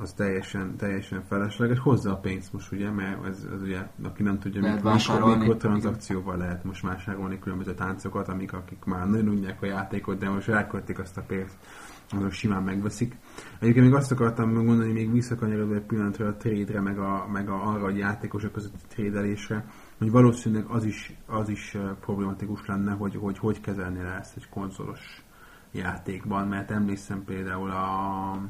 az teljesen, teljesen felesleges. Hozzá a pénzt most ugye, mert ez, ez ugye, aki nem tudja, Lehet mit van, vásárolni. mikrotranszakcióval lehet most vásárolni különböző táncokat, amik akik már nagyon unják a játékot, de most elköltik azt a pénzt, azok simán megveszik. Egyébként még azt akartam mondani, még visszakanyarodva egy pillanatra a trade-re, meg, a, meg a, arra a játékosok közötti trédelésre, hogy valószínűleg az is, az is problematikus lenne, hogy hogy, hogy kezelni le ezt egy konzolos játékban, mert emlékszem például a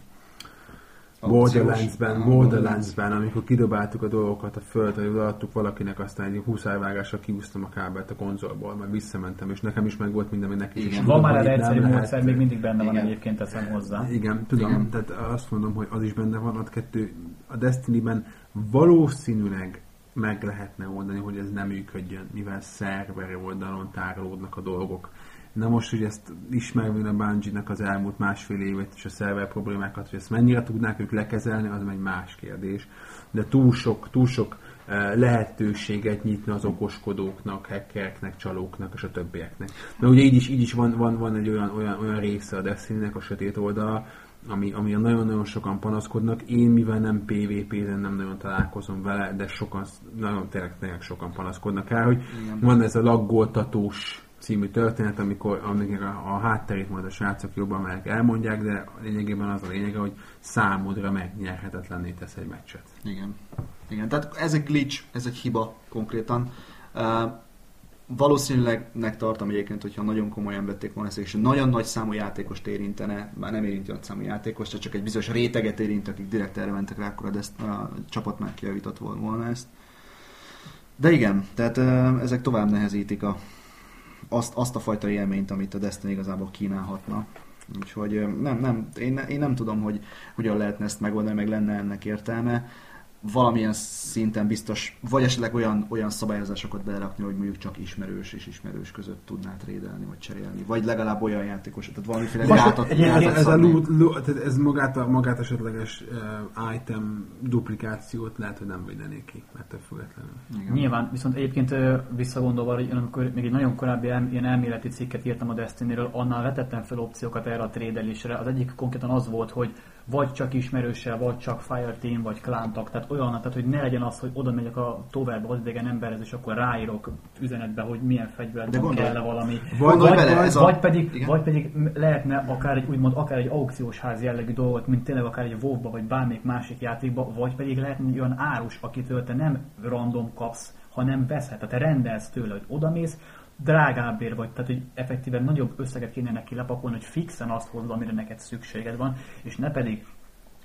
Borderlands-ben, Borderlands-ben, amikor kidobáltuk a dolgokat a földre, hogy odaadtuk valakinek, aztán egy 20 vágással kiúztam a kábelt a konzolból, majd visszamentem, és nekem is meg volt minden, hogy neki is. Igen. Van már erre egyszerű módszer, még mindig benne van Igen. egyébként, teszem hozzá. Igen, tudom, Igen. Tehát azt mondom, hogy az is benne van, ott kettő, a Destiny-ben valószínűleg meg lehetne oldani, hogy ez nem működjön, mivel szerver oldalon tárolódnak a dolgok. Na most, hogy ezt ismervén a Bungie-nak az elmúlt másfél évet és a szerver problémákat, hogy ezt mennyire tudnák ők lekezelni, az egy más kérdés. De túl sok, túl sok eh, lehetőséget nyitna az okoskodóknak, hackereknek, csalóknak és a többieknek. Mert ugye így is, így is van, van, van egy olyan, olyan, olyan része a Destiny-nek, a sötét oldala, ami, ami nagyon-nagyon sokan panaszkodnak. Én, mivel nem PvP-zen nem nagyon találkozom vele, de sokan, nagyon tényleg, tényleg sokan panaszkodnak rá, hogy Igen. van ez a laggoltatós című történet, amikor, amikor a, a hátterét majd a srácok jobban meg elmondják, de lényegében az a lényege, hogy számodra megnyerhetetlenné tesz egy meccset. Igen. Igen, tehát ez egy glitch, ez egy hiba konkrétan. Uh, valószínűleg tartom egyébként, hogyha nagyon komolyan vették volna ezt, és nagyon nagy számú játékost érintene, már nem érinti nagy számú játékost, csak egy bizonyos réteget érint, akik direkt erre mentek rá, akkor Dest- a csapat már kijavított volna ezt. De igen, tehát ezek tovább nehezítik a, azt, azt a fajta élményt, amit a Destiny igazából kínálhatna. Úgyhogy nem, nem, én, én nem tudom, hogy hogyan lehetne ezt megoldani, meg lenne ennek értelme. Valamilyen szinten biztos, vagy esetleg olyan, olyan szabályozásokat belerakni, hogy mondjuk csak ismerős és ismerős között tudná trédelni, vagy cserélni. Vagy legalább olyan játékos, tehát valamiféle Most gátat, ez, gátat ez, a loot, loot, ez magát, a, magát esetleges uh, item duplikációt lehet, hogy nem védenék ki, ettől függetlenül. Igen. Nyilván, viszont egyébként visszagondolva, hogy én amikor még egy nagyon korábbi el, ilyen elméleti cikket írtam a Destiny-ről, annál vetettem fel opciókat erre a trédelésre. Az egyik konkrétan az volt, hogy vagy csak ismerőssel, vagy csak Fireteam, vagy klántak, tehát olyan, tehát hogy ne legyen az, hogy oda megyek a tovább az idegen emberhez, és akkor ráírok üzenetbe, hogy milyen gondolj- kell-e valami. Gondolj vagy, bele, vagy, ez a- vagy, pedig, Igen. vagy pedig lehetne akár egy úgymond akár egy aukciós ház jellegű dolgot, mint tényleg akár egy wow vagy bármelyik másik játékba, vagy pedig lehetne olyan árus, akitől te nem random kapsz, hanem veszed. Tehát te rendelsz tőle, hogy odamész, drágábbért vagy, tehát hogy effektíven nagyobb összeget kéne neki lepakolni, hogy fixen azt hozd, amire neked szükséged van, és ne pedig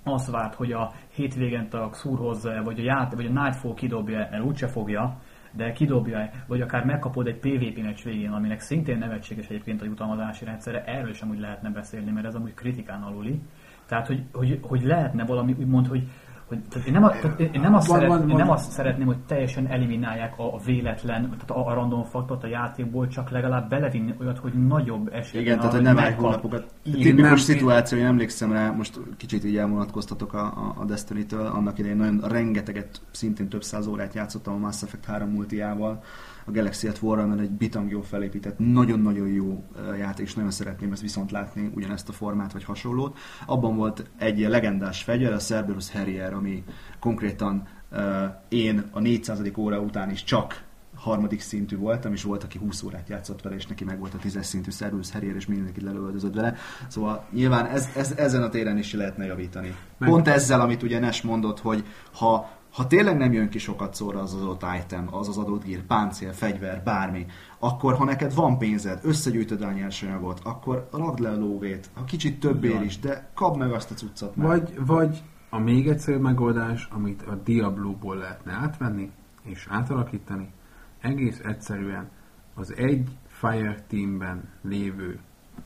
azt várt, hogy a hétvégen a Xur hozza, vagy a, ját, vagy a Nightfall kidobja, mert úgyse fogja, de kidobja, vagy akár megkapod egy PvP meccs végén, aminek szintén nevetséges egyébként a jutalmazási rendszere, erről sem úgy lehetne beszélni, mert ez amúgy kritikán aluli. Tehát, hogy, hogy, hogy lehetne valami úgymond, hogy hogy tehát én, nem, a, tehát én, nem azt Van- szeret, van- én van- nem azt szeretném, hogy teljesen eliminálják a, a véletlen, tehát a, a random faktort a játékból, csak legalább belevinni olyat, hogy nagyobb esély Igen, tehát hogy nem egy megkap. hónapokat. Tipikus nem- szituáció, én emlékszem rá, most kicsit így elvonatkoztatok a, a, a Destiny-től, annak idején nagyon rengeteget, szintén több száz órát játszottam a Mass Effect 3 multiával, a Galaxy at Warhammer egy bitang jó felépített, nagyon-nagyon jó játék, és nagyon szeretném ezt viszont látni, ugyanezt a formát vagy hasonlót. Abban volt egy legendás fegyver, a Cerberus Harrier, ami konkrétan ö, én a 400. óra után is csak harmadik szintű voltam, és volt, aki 20 órát játszott vele, és neki meg volt a 10 szintű Cerberus Harrier, és mindenki lelövöldözött vele. Szóval nyilván ez, ez, ezen a téren is lehetne javítani. Meg- Pont ezzel, amit ugye Nes mondott, hogy ha, ha tényleg nem jön ki sokat szóra az adott item, az az adott gír, páncél, fegyver, bármi, akkor ha neked van pénzed, összegyűjtöd a nyersanyagot, akkor rakd le a lóvét, ha kicsit több ér is, de kapd meg azt a cuccot már. Vagy, vagy a még egyszerűbb megoldás, amit a Diablo-ból lehetne átvenni és átalakítani, egész egyszerűen az egy Fireteamben lévő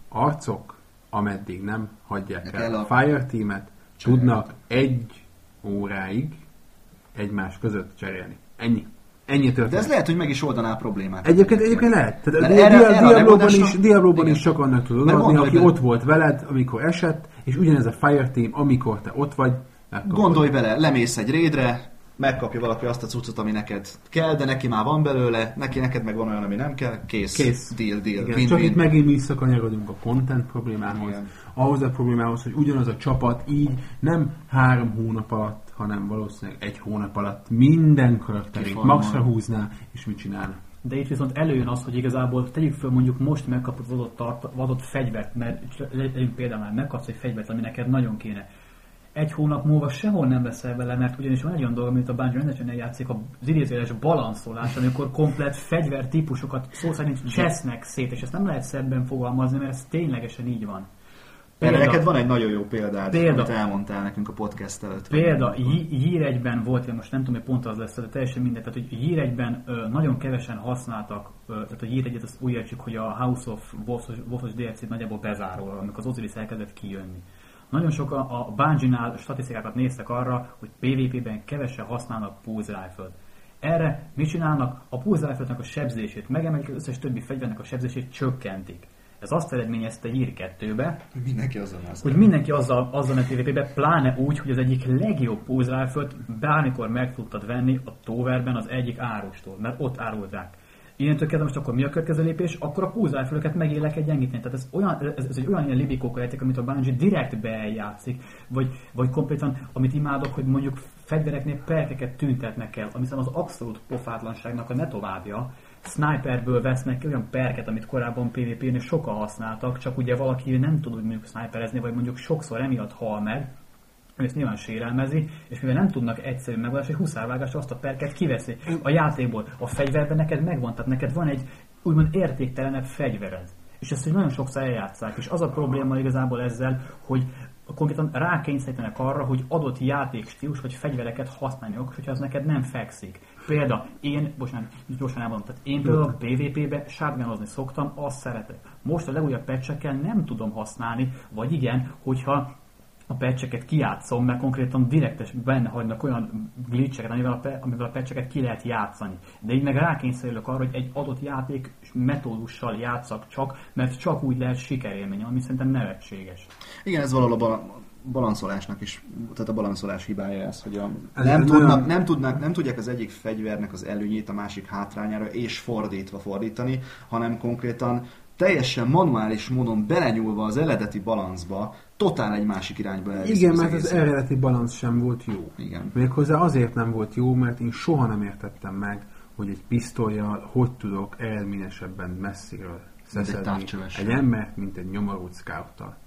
arcok, ameddig nem hagyják el El a a- Fireteamet, tudnak egy óráig egymás között cserélni. Ennyi. Ennyi De történet. ez lehet, hogy meg is oldaná a problémát. Egyébként, egyébként lehet. Tehát erre- Dia- erre Diablo-ban is, Diablo-ban is csak annak tudod adni, aki bele- ott volt veled, amikor esett, és ugyanez a Fireteam, amikor te ott vagy, megkapod. Gondolj bele, lemész egy raidre, megkapja valaki azt a cuccot, ami neked kell, de neki már van belőle, neki neked meg van olyan, ami nem kell, kész, Kész. deal, deal, Igen, win, csak win. itt megint visszakanyarodunk a content problémához. Igen. Ahhoz a problémához, hogy ugyanaz a csapat így nem három hónap alatt, hanem valószínűleg egy hónap alatt minden karakterét maxra húzná, és mit csinálna. De itt viszont előjön az, hogy igazából tegyük föl mondjuk most megkapod az adott, tart, adott fegyvert, mert le- legyünk például már megkapsz egy fegyvert, ami neked nagyon kéne. Egy hónap múlva sehol nem veszel vele, mert ugyanis van egy olyan dolog, mint a Bungie rendesen játszik, az idézőjeles balanszolás, amikor komplet fegyver típusokat szó szerint csesznek szét, és ezt nem lehet szebben fogalmazni, mert ez ténylegesen így van. Erre neked van egy nagyon jó példád, Példa. amit elmondtál nekünk a podcast előtt. Példa, 1-ben volt, most nem tudom, hogy pont az lesz, de teljesen mindegy, tehát hogy Year 1-ben ö, nagyon kevesen használtak, tehát a 1-et azt úgy értsük, hogy a House of Wolves DLC-t nagyjából bezárul, amikor az Osiris elkezdett kijönni. Nagyon sokan a Bungie-nál statisztikákat néztek arra, hogy PvP-ben kevesen használnak Pulse Rifle-t. Erre mit csinálnak? A Pulse Rifle-nek a sebzését megemelik, az összes többi fegyvernek a sebzését csökkentik. Ez azt eredményezte Year 2-be, Mindenki azon az. hogy mindenki azzal, azzal a PvP-be, pláne úgy, hogy az egyik legjobb rifle bármikor meg tudtad venni a Towerben az egyik árustól, mert ott árulták. Innentől kezdve most akkor mi a következő lépés? Akkor a rifle megélek egy gyengíteni. Tehát ez, olyan, ez, ez egy olyan ilyen libikóka játék, amit a Bungie direkt bejátszik, vagy, vagy konkrétan, amit imádok, hogy mondjuk fegyvereknél perkeket tüntetnek el, ami szerintem az abszolút pofátlanságnak a ne továbbja, sniperből vesznek ki olyan perket, amit korábban PvP-nél sokan használtak, csak ugye valaki nem tud úgy mondjuk sniperezni, vagy mondjuk sokszor emiatt hal meg, ő ezt nyilván sérelmezi, és mivel nem tudnak egyszerű megoldást, egy huszárvágásra azt a perket kiveszi a játékból. A fegyverben neked megvan, tehát neked van egy úgymond értéktelenebb fegyvered. És ezt hogy nagyon sokszor eljátszák. És az a probléma igazából ezzel, hogy konkrétan rákényszerítenek arra, hogy adott játékstílus vagy fegyvereket használni, hogyha az neked nem fekszik. Példa, én, bocsánat, gyorsan elmondom, tehát én például PvP-be shotgunozni szoktam, azt szeretek. Most a legújabb patchekkel nem tudom használni, vagy igen, hogyha a patcheket kijátszom, mert konkrétan direktes benne hagynak olyan glitcheket, amivel a, pe- amivel a patcheket ki lehet játszani. De így meg rákényszerülök arra, hogy egy adott játék metódussal játszak csak, mert csak úgy lehet sikerélmény, ami szerintem nevetséges. Igen, ez valahol a balanszolásnak is, tehát a balanszolás hibája ez, hogy a, Ez nem, tudnak, nem, tudnak, nem tudják az egyik fegyvernek az előnyét a másik hátrányára és fordítva fordítani, hanem konkrétan teljesen manuális módon belenyúlva az eredeti balanszba, totál egy másik irányba elviszik Igen, mert az egészet. eredeti balansz sem volt jó. Igen. Méghozzá azért nem volt jó, mert én soha nem értettem meg, hogy egy pisztolyjal hogy tudok eredményesebben messziről szeszedni távcsövessel. egy embert, mint egy nyomorult scouttal.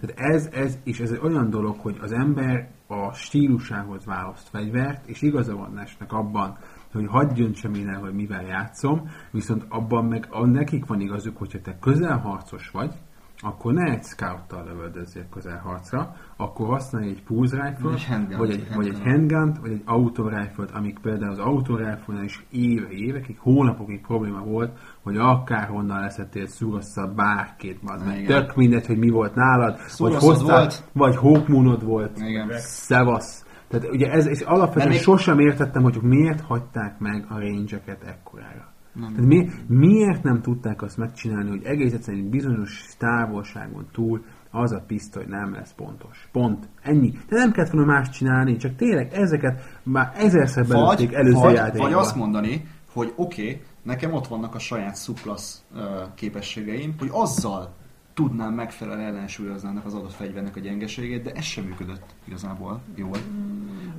Tehát ez, ez, és ez egy olyan dolog, hogy az ember a stílusához választ fegyvert, és igaza van Nesnek abban, hogy hagyjon sem én el, hogy mivel játszom, viszont abban meg a, nekik van igazuk, hogyha te közelharcos vagy, akkor ne egy scouttal lövöldözzél közelharcra, akkor használj egy pulse rifle Vagy egy handgunt, vagy egy, vagy egy handgun. handgun vagy egy autorifle amik például az autorifle is éve, évekig, hónapokig probléma volt, hogy akárhonnan leszettél szúrosszal bárkét, az meg tök mindegy, hogy mi volt nálad, vagy Szúroszod hoztál, volt. vagy hókmunod volt, Igen. szevasz. Tehát ugye ez, és alapvetően még- sosem értettem, hogy miért hagyták meg a range-eket ekkorára. Nem. Tehát mi, miért nem tudták azt megcsinálni, hogy egész egyszerűen egy bizonyos távolságon túl az a pisztoly nem lesz pontos. Pont. Ennyi. De nem kellett volna más csinálni, csak tényleg ezeket már ezerszer belőtték előző vagy, játékban. vagy azt mondani, hogy oké, okay, nekem ott vannak a saját szuklasz uh, képességeim, hogy azzal tudnám megfelelően ellensúlyozni annak az adott fegyvernek a gyengeségét, de ez sem működött igazából jól.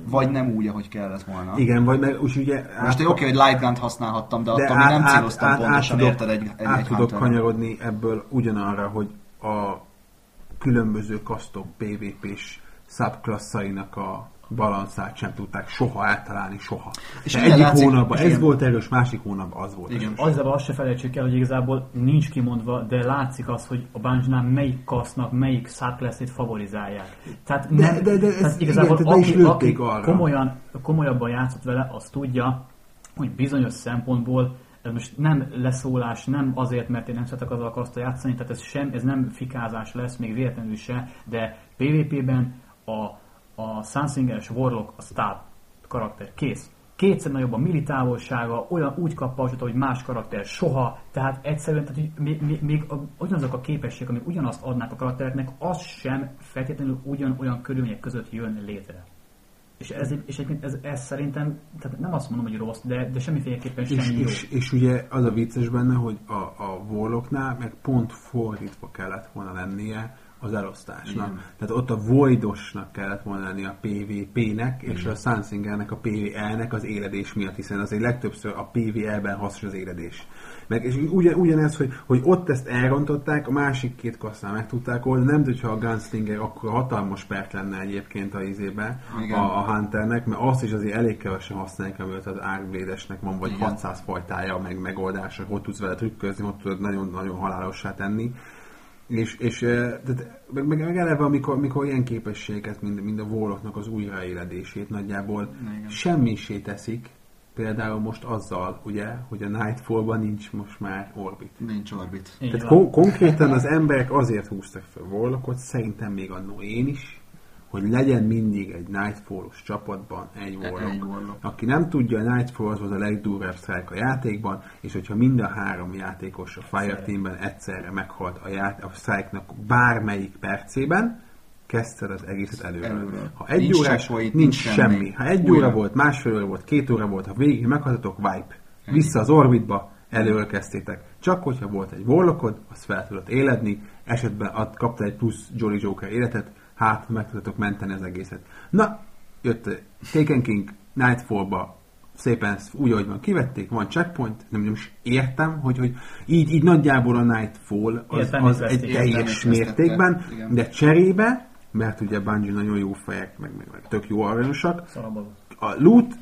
Vagy nem úgy, ahogy kellett volna. Igen, vagy meg úgy ugye... Most oké, hogy light gun használhattam, de, de attól még nem céloztam pontosan, tudok, érted egy, egy, át egy tudok kanyarodni ebből ugyanarra, hogy a különböző kasztok PvP-s subklasszainak a balanszát sem tudták soha általálni, soha. És egyik látszik- hónapban ez igen. volt erős, másik hónapban az volt Igen. erős. Azzal azt se felejtsük el, hogy igazából nincs kimondva, de látszik az, hogy a bungie melyik kasznak, melyik subclass-ét favorizálják. Tehát, De- nem, de- de ez- tehát igen, igazából tehát le is aki, aki arra. komolyan, komolyabban játszott vele, az tudja, hogy bizonyos szempontból ez most nem leszólás, nem azért, mert én nem szeretek azzal a kaszttal játszani, tehát ez, sem, ez nem fikázás lesz, még véletlenül se, de PvP-ben a, a Sunsingeres Warlock a stab karakter, kész. Kétszer nagyobb a milli távolsága, olyan úgy kap pausot, hogy más karakter soha, tehát egyszerűen tehát, hogy még, még, még a, ugyanazok a képességek, amik ugyanazt adnák a karakternek, az sem feltétlenül ugyanolyan körülmények között jön létre. És ez, és egyébként ez, ez szerintem, tehát nem azt mondom, hogy rossz, de, de semmiféleképpen sem És, jó. és, és ugye az a vicces benne, hogy a, a Warlocknál meg pont fordítva kellett volna lennie az elosztásnak. Igen. Tehát ott a Voidosnak kellett volna lennie a PvP-nek, és a Sunsingernek a PvE-nek az éledés miatt, hiszen azért legtöbbször a PvE-ben hasznos az éledés. Meg, és ugyan, ugyanez, hogy, hogy ott ezt elrontották, a másik két kasznál meg tudták oldani, nem tudja, ha a Gunslinger akkor hatalmas pert lenne egyébként a izébe, Igen. a, a Hunternek, mert azt is azért elég kevesen használják, amivel az Arcbladesnek van, vagy Igen. 600 fajtája, meg megoldása, hogy tudsz vele trükközni, hogy tudod nagyon-nagyon halálossá tenni. És, és eh, tehát, meg, meg, meg eleve, amikor, amikor ilyen képességeket, mint, mint a Warlocknak az újraéledését nagyjából Igen. semmisé teszik, például most azzal, ugye, hogy a Nightfall-ban nincs most már Orbit. Nincs orbit. Így Tehát kon- konkrétan az emberek azért húztak fel Warlockot, szerintem még annó én is, hogy legyen mindig egy Nightfall-os csapatban egy Warlock. Aki nem tudja, a Nightfall az volt a legdurvább strike a játékban, és hogyha mind a három játékos a Fire Egyszerre. Meghalt a, ját- a strike-nak bármelyik percében, kezdted az egészet előről. Előről. Ha egy Nincs órás, nincs, nincs semmi. semmi. Ha egy Újra. óra volt, másfél óra volt, két óra volt, ha végig meghaltatok, wipe. Vissza az orbitba, előről kezdtétek. Csak hogyha volt egy warlockod, azt fel tudott éledni, esetben ad, kapta egy plusz Jolly Joker életet, hát meg tudtatok menteni az egészet. Na, jött Taken King Nightfallba, szépen úgy, ahogy van, kivették, van checkpoint, nem, nem is értem, hogy, hogy így, így nagyjából a Nightfall az, Értelmét az egy teljes mértékben, igen. de cserébe, mert ugye Bungie nagyon jó fejek, meg, meg, meg tök jó aranyosak, a loot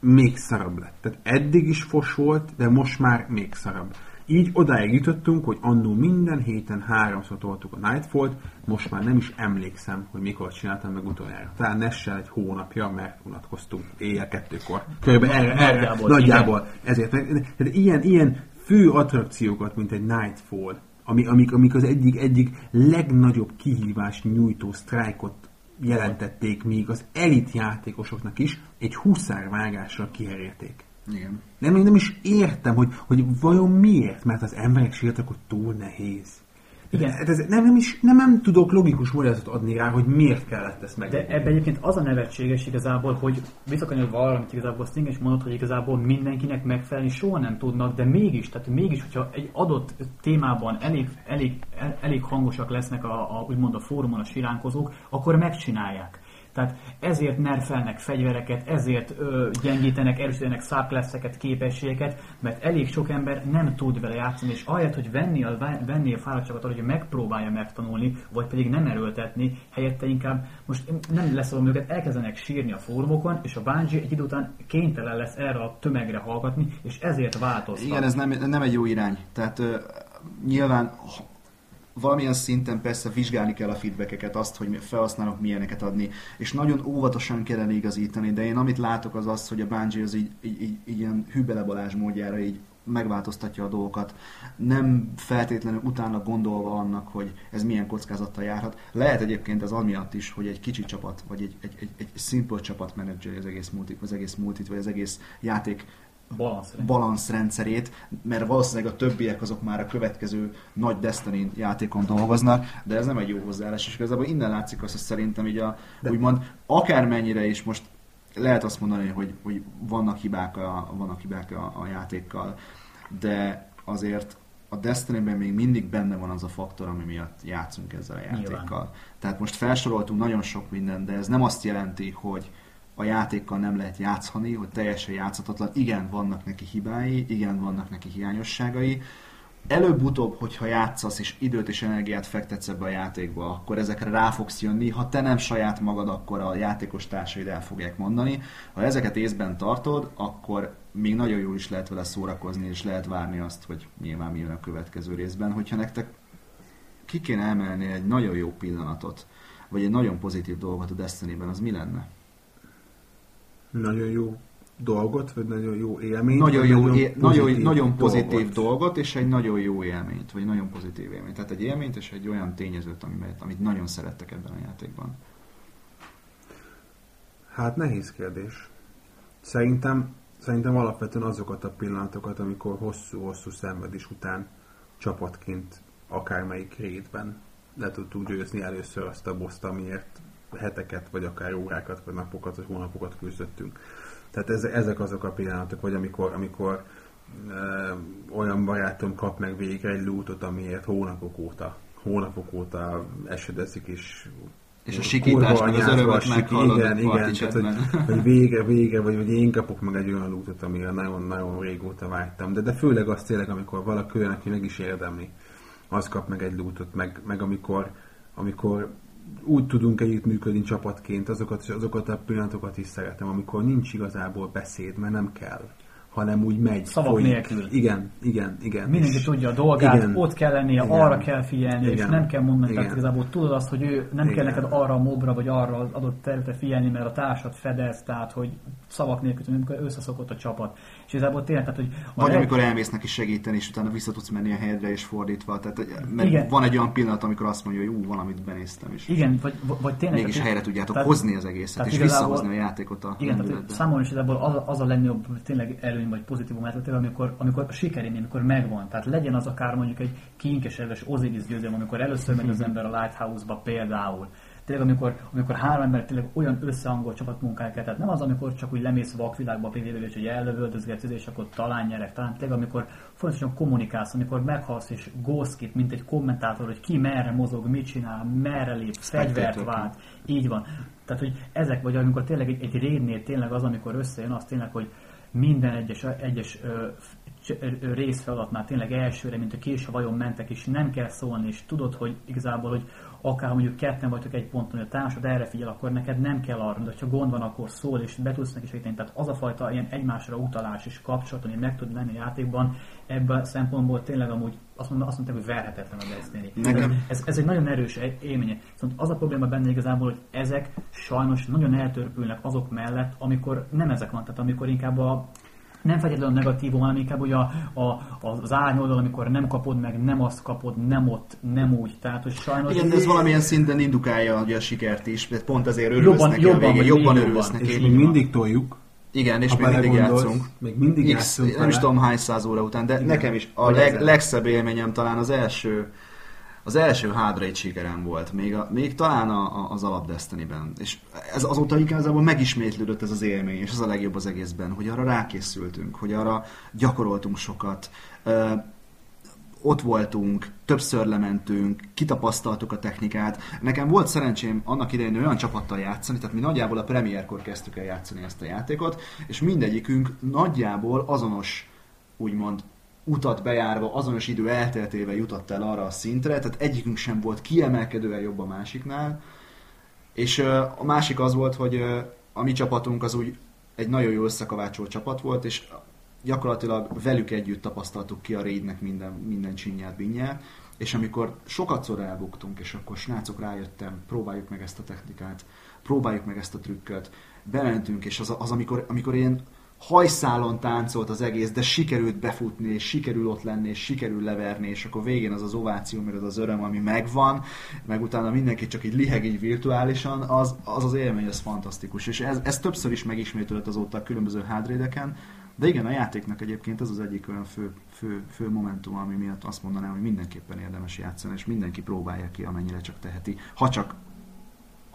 még szarabb lett. Tehát eddig is fos volt, de most már még szarabb. Így odáig jutottunk, hogy annó minden héten háromszor toltuk a Nightfall-t, most már nem is emlékszem, hogy mikor csináltam meg utoljára. Talán Nessel egy hónapja, mert unatkoztunk éjjel kettőkor. Körülbelül erre, erre, Nagyjából, nagyjából. Ezért. Tehát ilyen, ilyen fő attrakciókat, mint egy Nightfall, ami, amik, amik az egyik, egyik legnagyobb kihívást nyújtó sztrájkot jelentették, míg az elit játékosoknak is egy huszárvágással kiherélték. Igen. Nem, én nem is értem, hogy, hogy vajon miért, mert az emberek sírtak, hogy túl nehéz. Igen. Hát ez, nem, nem, is, nem, nem tudok logikus magyarázatot adni rá, hogy miért kellett ezt meg. De ebben egyébként az a nevetséges igazából, hogy visszakanyolod valamit igazából Sting is mondott, hogy igazából mindenkinek megfelelni soha nem tudnak, de mégis, tehát mégis, hogyha egy adott témában elég, elég, el- elég hangosak lesznek a, a, úgymond a fórumon a siránkozók, akkor megcsinálják. Tehát ezért nerfelnek fegyvereket, ezért ö, gyengítenek, erősítenek száplesszeket, képességeket, mert elég sok ember nem tud vele játszani, és ahelyett, hogy venni a, venni a fáradtságot arra, hogy megpróbálja megtanulni, vagy pedig nem erőltetni, helyette inkább most nem lesz valami őket, elkezdenek sírni a fórumokon, és a Bungie egy idő után kénytelen lesz erre a tömegre hallgatni, és ezért változtat. Igen, ez nem, nem egy jó irány. Tehát uh, nyilván valamilyen szinten persze vizsgálni kell a feedbackeket, azt, hogy felhasználók milyeneket adni, és nagyon óvatosan kellene igazítani, de én amit látok az az, hogy a Bungie az így, így, így, így ilyen hübelebalázs módjára így megváltoztatja a dolgokat, nem feltétlenül utána gondolva annak, hogy ez milyen kockázattal járhat. Lehet egyébként ez amiatt is, hogy egy kicsi csapat, vagy egy, egy, egy, egy simple csapat menedzseri az egész multit, az egész multit, vagy az egész játék. Balanszrendszerét, mert valószínűleg a többiek azok már a következő nagy Destiny játékon dolgoznak, de ez nem egy jó hozzáállás, és igazából innen látszik azt, hogy szerintem így a, de. úgymond akármennyire is most lehet azt mondani, hogy, hogy vannak hibák, a, vannak hibák a, a játékkal, de azért a Destiny-ben még mindig benne van az a faktor, ami miatt játszunk ezzel a játékkal. Nyilván. Tehát most felsoroltunk nagyon sok mindent, de ez nem azt jelenti, hogy a játékkal nem lehet játszani, hogy teljesen játszhatatlan. Igen, vannak neki hibái, igen, vannak neki hiányosságai. Előbb-utóbb, hogyha játszasz és időt és energiát fektetsz ebbe a játékba, akkor ezekre rá fogsz jönni. Ha te nem saját magad, akkor a játékos társaid el fogják mondani. Ha ezeket észben tartod, akkor még nagyon jól is lehet vele szórakozni, és lehet várni azt, hogy nyilván mi jön a következő részben. Hogyha nektek ki kéne emelni egy nagyon jó pillanatot, vagy egy nagyon pozitív dolgot a Destiny-ben, az mi lenne? Nagyon jó dolgot, vagy nagyon jó élményt. Nagyon jó, nagyon, pozitív nagyon pozitív dolgot. dolgot. dolgot, és egy nagyon jó élményt, vagy nagyon pozitív élményt. Tehát egy élményt és egy olyan tényezőt, amit, amit nagyon szerettek ebben a játékban. Hát nehéz kérdés. Szerintem, szerintem alapvetően azokat a pillanatokat, amikor hosszú-hosszú szenvedés után csapatként akármelyik rétben le tudtuk győzni először azt a boszt, amiért heteket, vagy akár órákat, vagy napokat, vagy hónapokat küzdöttünk. Tehát ez, ezek azok a pillanatok, vagy amikor, amikor ö, olyan barátom kap meg végre egy lootot, amiért hónapok óta, hónapok óta esedezik, és És a sikítás, meg az örömöt meghallod Igen, igen, tehát, hogy, hogy végre, végre, vagy, vagy én kapok meg egy olyan lootot, amire nagyon-nagyon régóta vágytam. De, de főleg az tényleg, amikor valaki olyan, aki meg is érdemli, az kap meg egy lootot, meg, meg amikor, amikor úgy tudunk együttműködni csapatként, azokat, azokat a pillanatokat is szeretem, amikor nincs igazából beszéd, mert nem kell hanem úgy megy. Szavak nélkül. Igen, igen, igen. Mindenki És- tudja a dolgát, igen, ott kell lennie, igen, arra kell figyelni, és igen, nem kell mondani, tehát igen. igazából tudod azt, hogy ő nem kell Igen. neked arra a mobra, vagy arra az adott területre figyelni, mert a társad fedez, tehát hogy szavak nélkül, amikor összeszokott a csapat. És igazából tényleg, tehát, hogy Vagy leg- amikor elmész neki segíteni, és utána vissza tudsz menni a helyedre, és fordítva. Tehát, mert Igen. van egy olyan pillanat, amikor azt mondja, hogy ú, valamit benéztem, és Igen, vagy, vagy tényleg... mégis tehát- helyre tudjátok tehát- hozni az egészet, tehát és igazából- visszahozni a játékot a Igen, tehát számomra is az, az a legnagyobb tényleg előny vagy pozitívum általában, amikor, amikor a amikor megvan. Tehát legyen az akár mondjuk egy kinkesedves Osiris győzelem, amikor először megy az ember a Lighthouse-ba például. Tényleg, amikor, amikor három ember tényleg olyan összehangolt csapatmunkát kell, tehát nem az, amikor csak úgy lemész vakvilágba a pvp és hogy ellövöldözgetsz, és akkor talán nyerek, talán tényleg, amikor fontosan kommunikálsz, amikor meghalsz és ghost mint egy kommentátor, hogy ki merre mozog, mit csinál, merre lép, fegyvert vált, így van. Tehát, hogy ezek, vagy amikor tényleg egy, egy raidnél tényleg az, amikor összejön, az tényleg, hogy minden egyes, egyes rész feladatnál tényleg elsőre, mint a késő vajon mentek, és nem kell szólni, és tudod, hogy igazából, hogy akár mondjuk ketten vagytok egy ponton, hogy a társad erre figyel, akkor neked nem kell arra, de ha gond van, akkor szól, és be tudsz neki segíteni. Tehát az a fajta ilyen egymásra utalás és kapcsolat, ami meg tud lenni a játékban, ebben a szempontból tényleg amúgy azt, mondom, azt mondták, hogy verhetetlen a Destiny. Nekem- Ez, ez egy nagyon erős é- élménye. Viszont az a probléma benne igazából, hogy ezek sajnos nagyon eltörpülnek azok mellett, amikor nem ezek van, tehát amikor inkább a nem feltétlenül negatívum, hanem inkább ugye a, a, az árnyoldal, amikor nem kapod meg, nem azt kapod, nem ott, nem úgy. Tehát, hogy sajnos... Igen, ez valamilyen szinten indukálja ugye a sikert is, mert pont azért örülsz jobban, neki jobban, a végén, jobban örülsz neki. És még mindig toljuk. Igen, és még mindig játszunk. Még mindig X, játszunk nem vele. is tudom hány száz óra után, de Igen. nekem is a leg, legszebb élményem talán az első az első Hard sikerem volt, még, a, még talán a, a, az alap Destiny-ben. És ez azóta igazából megismétlődött ez az élmény, és ez a legjobb az egészben, hogy arra rákészültünk, hogy arra gyakoroltunk sokat. Ö, ott voltunk, többször lementünk, kitapasztaltuk a technikát. Nekem volt szerencsém annak idején olyan csapattal játszani, tehát mi nagyjából a premierkor kezdtük el játszani ezt a játékot, és mindegyikünk nagyjából azonos, úgymond, utat bejárva, azonos idő elteltével jutott el arra a szintre, tehát egyikünk sem volt kiemelkedően jobb a másiknál, és a másik az volt, hogy a mi csapatunk az úgy egy nagyon jó összekavácsolt csapat volt, és gyakorlatilag velük együtt tapasztaltuk ki a raidnek minden, minden csinyát, binyát, és amikor sokatszor elbuktunk, és akkor srácok rájöttem, próbáljuk meg ezt a technikát, próbáljuk meg ezt a trükköt, bementünk, és az, az amikor, amikor ilyen hajszálon táncolt az egész, de sikerült befutni, és sikerül ott lenni, és sikerül leverni, és akkor végén az az ováció, meg az az öröm, ami megvan, meg utána mindenki csak így liheg így virtuálisan, az az, az élmény, az fantasztikus. És ez, ez többször is megismétlődött azóta a különböző hádrédeken, de igen, a játéknak egyébként ez az egyik olyan fő, fő, fő momentum, ami miatt azt mondanám, hogy mindenképpen érdemes játszani, és mindenki próbálja ki, amennyire csak teheti. Ha csak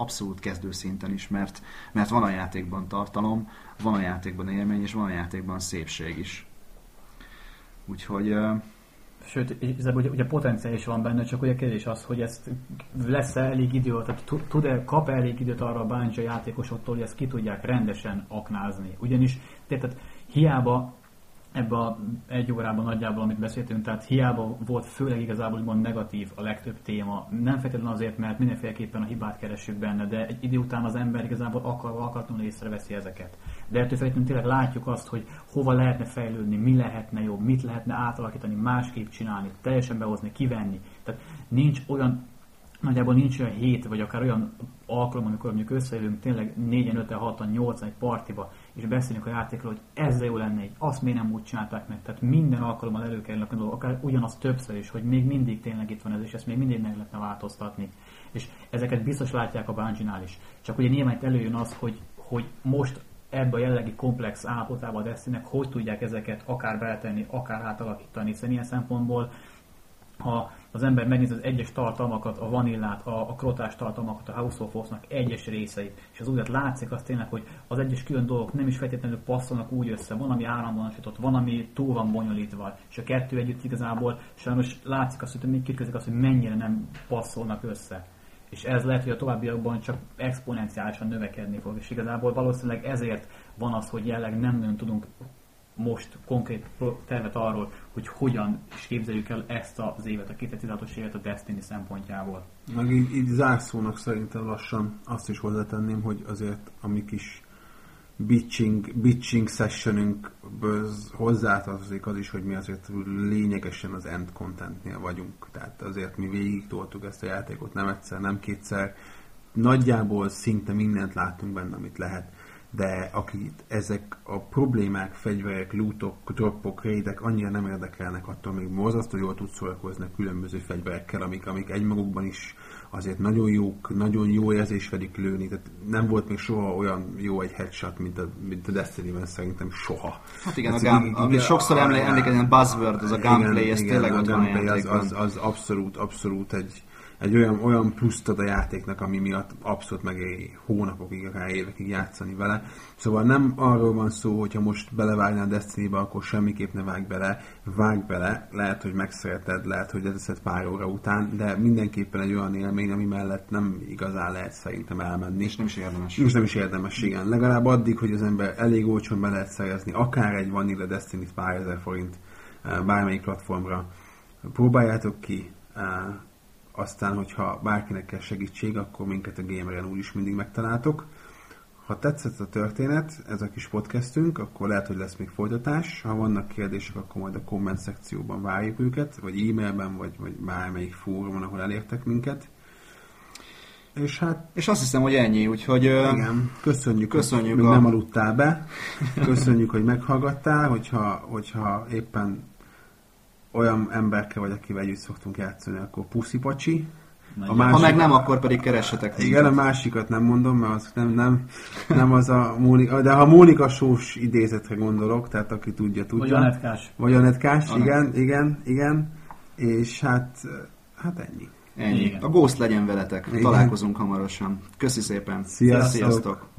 abszolút kezdő szinten is, mert, mert van a játékban tartalom, van a játékban élmény, és van a játékban szépség is. Úgyhogy Sőt, igazából ugye, potenciál is van benne, csak ugye kérdés az, hogy ezt lesz-e elég idő, tehát tud- tud-e, kap -e elég időt arra a Bungie játékosoktól, hogy ezt ki tudják rendesen aknázni. Ugyanis, tehát hiába ebbe a egy órában nagyjából, amit beszéltünk, tehát hiába volt főleg igazából úgymond negatív a legtöbb téma. Nem feltétlenül azért, mert mindenféleképpen a hibát keressük benne, de egy idő után az ember igazából akar, akatlanul észreveszi ezeket. De ettől függetlenül tényleg látjuk azt, hogy hova lehetne fejlődni, mi lehetne jobb, mit lehetne átalakítani, másképp csinálni, teljesen behozni, kivenni. Tehát nincs olyan nagyjából nincs olyan hét, vagy akár olyan alkalom, amikor mondjuk összejövünk tényleg 4-en, 5-en, 6-an, 8 egy partiba, és beszélünk a játékról, hogy ezzel jó lenne így, azt miért nem úgy csinálták meg. Tehát minden alkalommal előkerülnek a dolgok, akár ugyanaz többször is, hogy még mindig tényleg itt van ez, és ezt még mindig meg lehetne változtatni. És ezeket biztos látják a bungie is. Csak ugye nyilván itt előjön az, hogy, hogy most ebbe a jellegi komplex állapotában a Destiny-nek hogy tudják ezeket akár beletenni, akár átalakítani, hiszen ilyen szempontból ha az ember megnézi az egyes tartalmakat, a vanillát, a, a krotás tartalmakat, a House of Oz-nak egyes részeit, és az újat látszik az tényleg, hogy az egyes külön dolgok nem is feltétlenül passzolnak úgy össze, van, ami áramvonalasított, van, ami túl van bonyolítva, és a kettő együtt igazából sajnos látszik azt, hogy még kitközik azt, hogy mennyire nem passzolnak össze. És ez lehet, hogy a továbbiakban csak exponenciálisan növekedni fog, és igazából valószínűleg ezért van az, hogy jelenleg nem nagyon tudunk most konkrét tervet arról, hogy hogyan is képzeljük el ezt az évet, a 2016-os évet a Destiny szempontjából. Meg így, így zárszónak szerintem lassan azt is hozzátenném, hogy azért a mi kis bitching, bitching sessionünkből hozzátartozik az is, hogy mi azért lényegesen az end contentnél vagyunk. Tehát azért mi végig toltuk ezt a játékot nem egyszer, nem kétszer. Nagyjából szinte mindent láttunk benne, amit lehet de akit ezek a problémák, fegyverek, lootok, droppok, raidek annyira nem érdekelnek, attól még borzasztó jól tud szórakozni a különböző fegyverekkel, amik, amik egymagukban is azért nagyon jók, nagyon jó érzés velük lőni, tehát nem volt még soha olyan jó egy headshot, mint a, mint a Destiny-ben szerintem soha. hát igen, a Ez gun, így- ami sokszor a- emlé- emlékezni, a buzzword, az a gunplay, ez igen, tényleg a ott van a az, az, az abszolút, abszolút egy, egy olyan, olyan pluszt ad a játéknak, ami miatt abszolút megéri hónapokig, akár évekig játszani vele. Szóval nem arról van szó, hogyha most belevágnál Destiny-be, akkor semmiképp ne vágj bele, vágj bele, lehet, hogy megszereted, lehet, hogy leteszed pár óra után, de mindenképpen egy olyan élmény, ami mellett nem igazán lehet szerintem elmenni. És nem is érdemes. Most nem is érdemes, igen. Legalább addig, hogy az ember elég olcsón be lehet szerezni, akár egy Vanilla destiny pár ezer forint eh, bármelyik platformra. Próbáljátok ki, eh, aztán, hogyha bárkinek kell segítség, akkor minket a Gameren úgyis mindig megtaláltok. Ha tetszett a történet, ez a kis podcastünk, akkor lehet, hogy lesz még folytatás. Ha vannak kérdések, akkor majd a komment szekcióban várjuk őket, vagy e-mailben, vagy, vagy bármelyik fórumon, ahol elértek minket. És hát És azt hiszem, hogy ennyi, úgyhogy igen, köszönjük, Köszönjük hogy a- nem aludtál be. Köszönjük, hogy meghallgattál, hogyha, hogyha éppen olyan emberke vagy, akivel együtt szoktunk játszani, akkor puszi pacsi. A ha másik, meg nem, akkor pedig keressetek igen, a minket. másikat nem mondom, mert az nem, nem, nem az a Mónika, de ha Mónika Sós idézetre gondolok, tehát aki tudja, tudja. Vagy Anetkás. Vagy Anetkás, Anett. igen, igen, igen. És hát, hát ennyi. Ennyi. Igen. A Ghost legyen veletek. Igen. Találkozunk hamarosan. Köszi szépen. Sziasztok. Sziasztok.